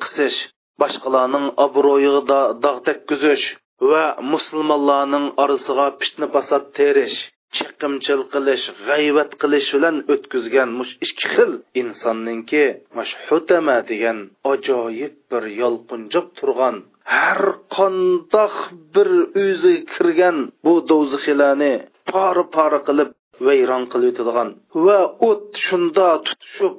A: qisish boshqalarning obro'yiga dog' tekkizish va musulmonlarning orasiga fitna fasod terish chiqimchil qilish g'ayvat qilish bilan o'tkazgan mush ikki xil insonningki mush hutama degan ajoyib bir yolqinjab turgan har qandoq bir o'zi kirgan bu do'zaxiylarni pora pora qilib vayron qilib o'tadigan va o't shunda tutishib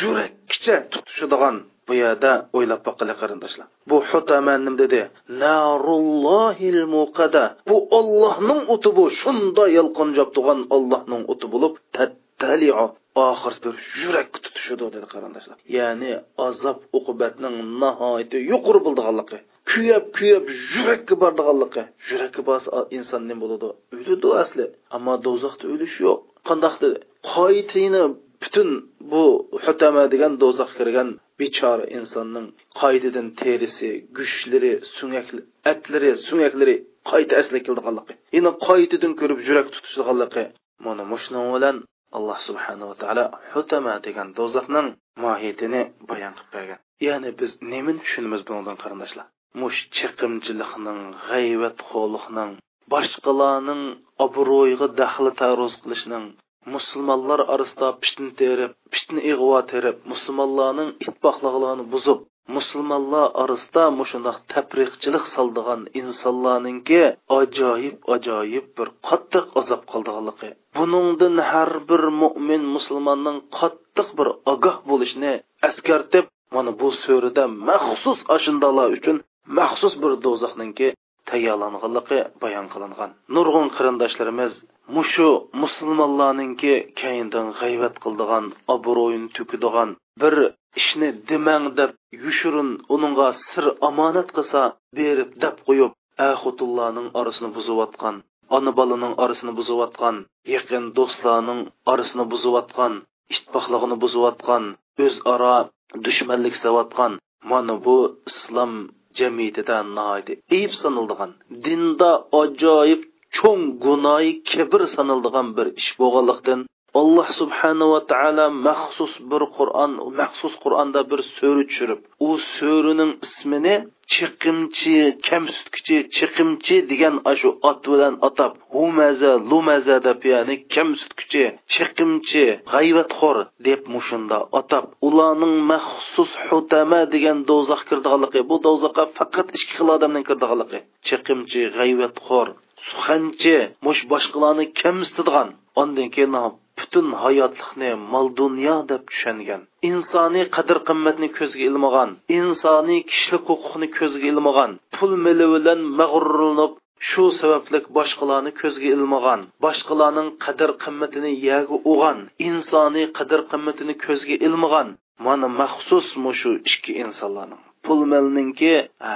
A: yurakkicha tutishadigan bu yerda o'ylab boqili qarindoshlar. Bu hutama nim dedi. Narullohil muqada bu ollohning o'ti bu. Shunda yalqinjab turgan ollohning o'ti bo'lib tattaliu. Oxir bir yurak tutishidi dedi qarindoshlar. Ya'ni azob uqubatning nihoyatda yuqori bo'ldiganligi kuyab kuyab yurakka bordiganligi. Yurakka inson bo'ladi? O'ladi asli. Ammo do'zaxda o'lish yo'q. Butun bu hutama degan do'zax kirgan bechora insonning qaytadan terisi gushlari sunyakli atlari sunyaklari qayta asli keldiganligi yana qaytidan ko'rib yurak tutishdiganligi mana mushning bilan alloh subhanava taolo hutama degan do'zaxning mohiyatini bayon qilib bergan. Ya'ni biz nimani tushunamiz bundan qarindoshlar? Mush chiqimchilikning g'ayvatxo'liqning boshqalarning obro'yiga daxli taruz qilishning musulmonlar orasida fitna terib fitna ig'vo terib musulmonlarning ittifoqliqlarini buzib musulmonlar orasida mushundoq tapriqchilik soldigan insonlarninki ajoyib ajoyib bir qattiq azob qoldiganligi. Buningdan har bir mo'min musulmonning qattiq bir ogoh bo'lishni askartib mana bu so'rida maxsus ashundolar uchun maxsus bir do'zaxninki tayyorlanganligi bayon qilingan. Nurg'un qarindoshlarimiz mushu musulmonlarninki keyindan g'ayvat qildigan obro'yini to'kadigan bir ishni demang deb yushurin uningga sir omonat qilsa berib dab qo'yib ahutullarning orasini buzayotgan ona bolaning orasini buzayotgan yaqin do'stlarning orasini buzayotgan ittifoqligini buzayotgan o'zaro dushmanlik savotgan mana bu islom jamiyatida ayb sanildigan dinda ajoyib cho'ng gunoyi kibr sanildigan bir ish bo'lganlikdan alloh subhanava taolo maxsus bir qur'on maxsus qur'onda bir so'ri tushirib u so'rining ismini chiqimchi kamsutkichi chiqimchi degan shu ot bilan atab humaza lumaza deb ya'ni kamsutkichi chiqimchi g'ayvatxo'r deb mushunda atab ularning maxsus hutama degan do'zax kirdiganligi bu do'zaxga faqat ikki xil odamning kirdiganligi chiqimchi g'ayvatxo'r suxanchi mush boshqalarni kamsitadigan ondan keyin butun hayotlikni mol dunyo deb tushungan insoniy qadr qimmatni ko'zga ilmagan insoniy kishilik huquqni ko'zga ilmagan pul mili bilan mag'rurlanib shu sababli boshqalarni ko'zga ilmagan boshqalarning qadr qimmatini yaga o'g'an insoniy qadr qimmatini ko'zga ilmagan mana maxsus mushu ikki insonlarning pul malninki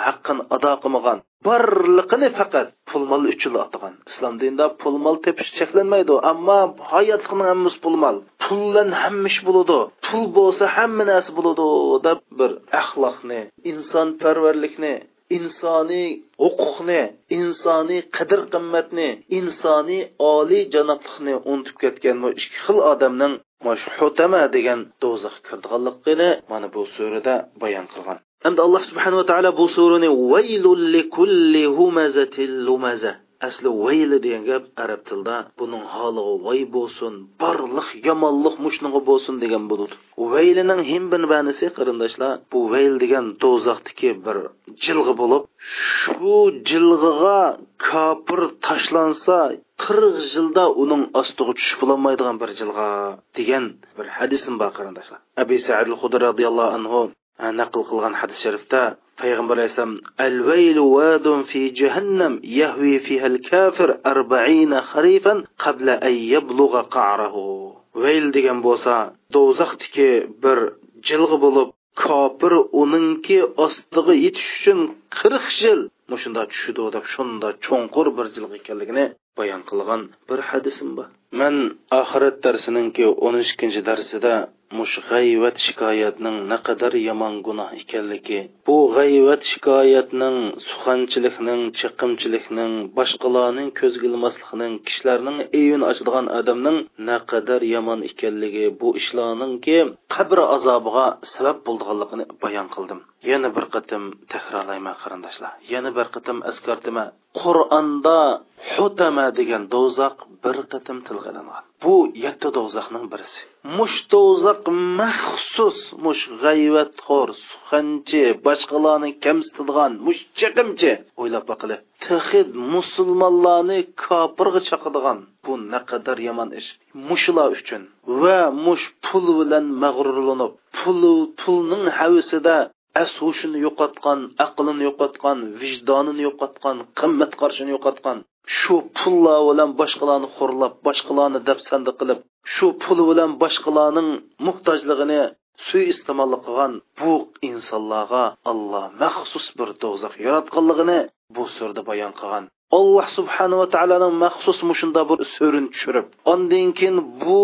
A: haqqini ado qilmagan. Borliqini faqat pul mol uchun otgan. Islom dinida pul mol tepish cheklanmaydi. Ammo hayotning hammasi pul mol puldan hamma ish bo'ladi. Pul bo'lsa hamma narsa bo'ladi deb bir axloqni insonparvarlikni insoniy huquqni insoniy qadr qimmatni insoniy oliy janoblikni unutib ketgan bu ikki xil odamning hutama degan do'zaxga kirdiganligini mana bu surada bayon qilgan. Hamda alloh subhanava taolo bu surani vaylul kulli humazatil lumaza. Asli vayli degan gap arab tilida buning holiga voy bo'lsin borliq yomonliq mushnig'i bo'lsin degan bo'ladi vaylining himbin banisi qarindoshlar bu vayl degan do'zaxdiki bir jilg'i bo'lib shu jilg'iga kofir tashlansa qirq yilda uning ostiga tushib bo'lolmaydigan bir jilg'a degan bir hadisim bor qarindoshlar. Abi said hudri roziyallohu anhu naql qilgan hadis sharifda payg'ambar alayhissalom alvaylu vadun fi jahannam yahvi fiha al-kafir 40 kharifan qabla an yablugha qa'rahu vayl degan bo'lsa do'zaxdiki bir jilg'i bo'lib kofir uningki ostiga yetish uchun 40 yil mushunda tushidi deb shunda cho'nqur bir jilg'i ekanligini bayon qilgan bir hadisim bor man oxirat darsininki 12 darsida mush g'ayvat shikoyatning naqadar yomon gunoh ekanligi bu g'ayvat shikoyatning suxanchilikning chiqimchilikning boshqalarning ko'zga ilmaslikning kishilarning eyini ochadigan odamning naqadar yomon ekanligi bu ishlarningki qabr azobiga sabab bo'lganligini bayon qildim. Yana bir qatim takrorlayman qarindoshlar. Yana bir qatim askartiman qur'onda hutama degan do'zax bir qatim tilg'ilingan bu yetti do'zaxning birisi. Mush do'zax maxsus mush g'ayvatxo'r suxanchi boshqalarni kamsitadigan mush chiqimchi o'ylab boqili tihid musulmonlarni kofirga chaqadigan bu naqadar yomon ish. Mushlar uchun. Va mush pul bilan mag'rurlanib pul pulning havisida as hushini yo'qotgan aqlini yo'qotgan vijdonini yo'qotgan qimmat qarshini yo'qotgan shu pullar bilan boshqalarni xo'rlab boshqalarni dafsanda qilib shu pul bilan boshqalarning muhtojligini suiiste'mol qilgan bu insonlarga alloh maxsus bir do'zax yaratganligini bu surda bayon qilgan. Alloh subhanava taoloni maxsus mushunda bir so'rini tushirib ondan keyin bu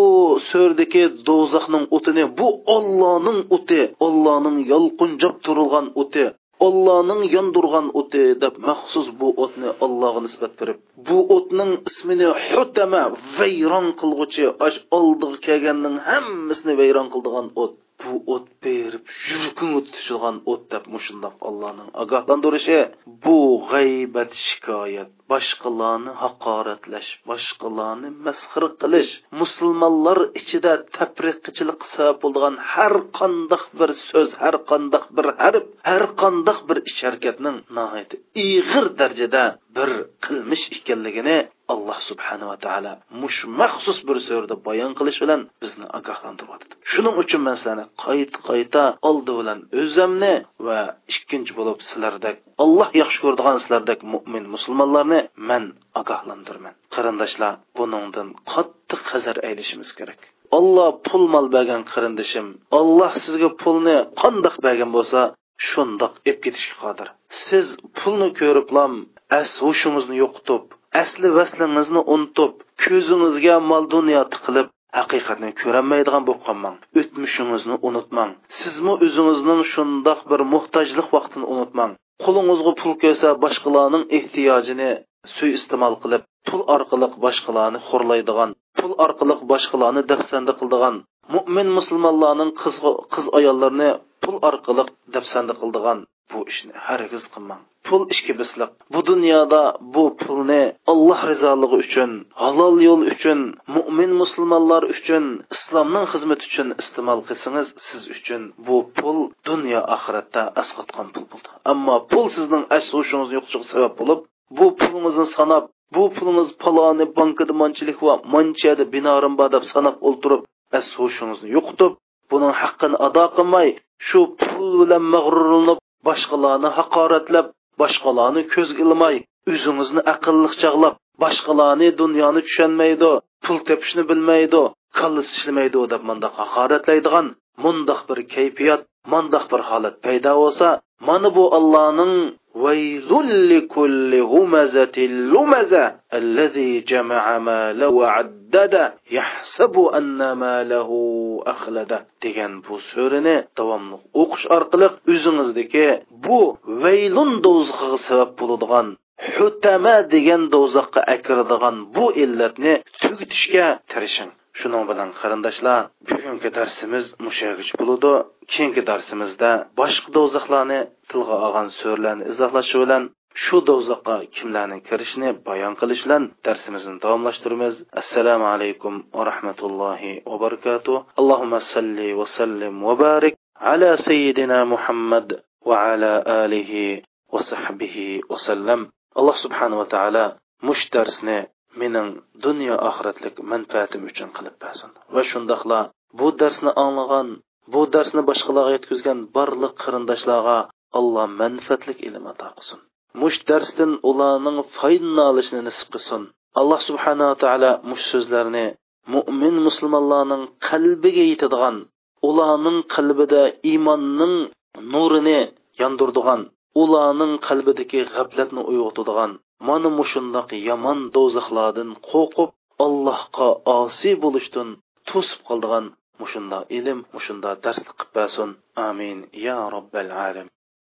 A: so'rdagi do'zaxning o'tini bu ollohning o'ti ollohning yolqinjab turilgan o'ti ollohning yondirgan o'ti deb maxsus bu o'tni ollohga nisbat berib bu o'tning ismini hutama vayron qilg'uchi osh oldiga kelganning hammasini vayron qildigan o't. Bu o't berib yuraging o'tishilgan o't deb mushundoq allohning ogohlantirishi bu g'aybat shikoyat boshqalarni haqoratlash boshqalarni masxir qilish musulmonlar ichida tafriqchilik sabab bo'lgan har qandoq bir so'z har qandoq bir harf har qandoq bir ish harakatning nihoyat ig'ir darajada bir qilmish ekanligini alloh subhanava taolo mush maxsus bir so'rda bayon qilish bilan bizni ogohlantiryapti shuning uchun man sizlarni qayta qayta oldi bilan o'zimni va ikkinchi bo'lib sizlardek alloh yaxshi ko'radigan sizlardek mo'min musulmonlarni man ogohlantirman. Qarindoshlar buningdan qattiq hazar aylishimiz kerak. Olloh pul mol bergan qarindishim olloh sizga pulni qandoq bergan bo'lsa shundoq ep ketishga qodir. Siz pulni ko'riblam as hushingizni yo'qotib asli vaslingizni unutib ko'zingizga mol dunyo tiqilib haqiqatni ko'rolmaydigan bo'lib qolmang o'tmishingizni unutmang. Sizmi o'zingizning shundoq bir muhtojlik vaqtini unutmang. Qo'lingizga pul kelsa boshqalarning ehtiyojini suiiste'mol qilib pul orqali boshqalarni xo'rlaydigan pul orqali boshqalarni dafsanda qildigan mo'min musulmonlarning qiz qiz ayollarini pul orqali dafsanda qildigan. Bu ishni hargiz qilmang. Pul ishki bisliq. Bu dunyoda bu pulni alloh rizoligi uchun halol yo'l uchun mo'min musulmonlar uchun islomning xizmati uchun iste'mol qilsangiz siz uchun bu pul dunyo oxiratda asqotgan pul bo'ldi. Ammo pul sizning ashushingizni yo'qlishiga sabab bo'lib bu pulingizni sanab bu pulingiz paloni bankada manchilik va manchada binorim bor deb sanab o'ltirib as hushingizni yo'qotib buning haqqini ado qilmay shu pul bilan mag'rurlanib boshqalarni haqoratlab boshqalarni ko'zga ilmay o'zingizni aqlli chog'lab boshqalarni dunyoni tushunmaydi pul tepishni bilmaydi kallasi ishlamaydi deb mundoq haqoratlaydigan mundoq bir kayfiyat mundoq bir holat paydo bo'lsa mana bu Allohning vaylulli kulli humazatil lumaza allazi jama'a mala wa yahsabu anna malahu akhlada degan bu so'rini davomli o'qish orqali o'zingizniki bu vaylun do'zaxiga sabab bo'ladigan hutama degan do'zaxga akiradigan bu illatni tugitishga tirishing. Shuning bilan qarindoshlar bugungi darsimiz mushagich bo'ludi keyingi darsimizda boshqa do'zaxlarni tilga olgan so'rlarni izohlashi bilan shu do'zaxqa kimlarning kirishini bayon qilish bilan darsimizni davomlashtiramiz. Assalomu alaykum va rahmatullohi va barakatuh. Allohumma salli va sallim va barik ala sayyidina muhammad va ala alihi va sahbihi va sallam. Alloh subhanahu va taolo mush darsni mening dunyo oxiratlik manfaatim uchun qilib bersin. Va shundoqla bu darsni anglagan bu darsni boshqalarga yetkazgan barliq qarindoshlarga alloh manfaatlik ilm ato qilsin. Mush darsdan ularning foydani olishini nisib qilsin. Alloh subhanava taolo mush so'zlarni mo'min musulmonlarning qalbiga yetadigan ularning qalbida iymonning nurini yondirdigan ularning qalbidagi g'aflatni uyg'otadigan mana mushundoq yomon do'zaxlardan qo'rqib allohga osiy bo'lishdan to'sib qoldigan mushunda ilm mushunda darslik qilib bersin. Amin. Ya robbil alamin.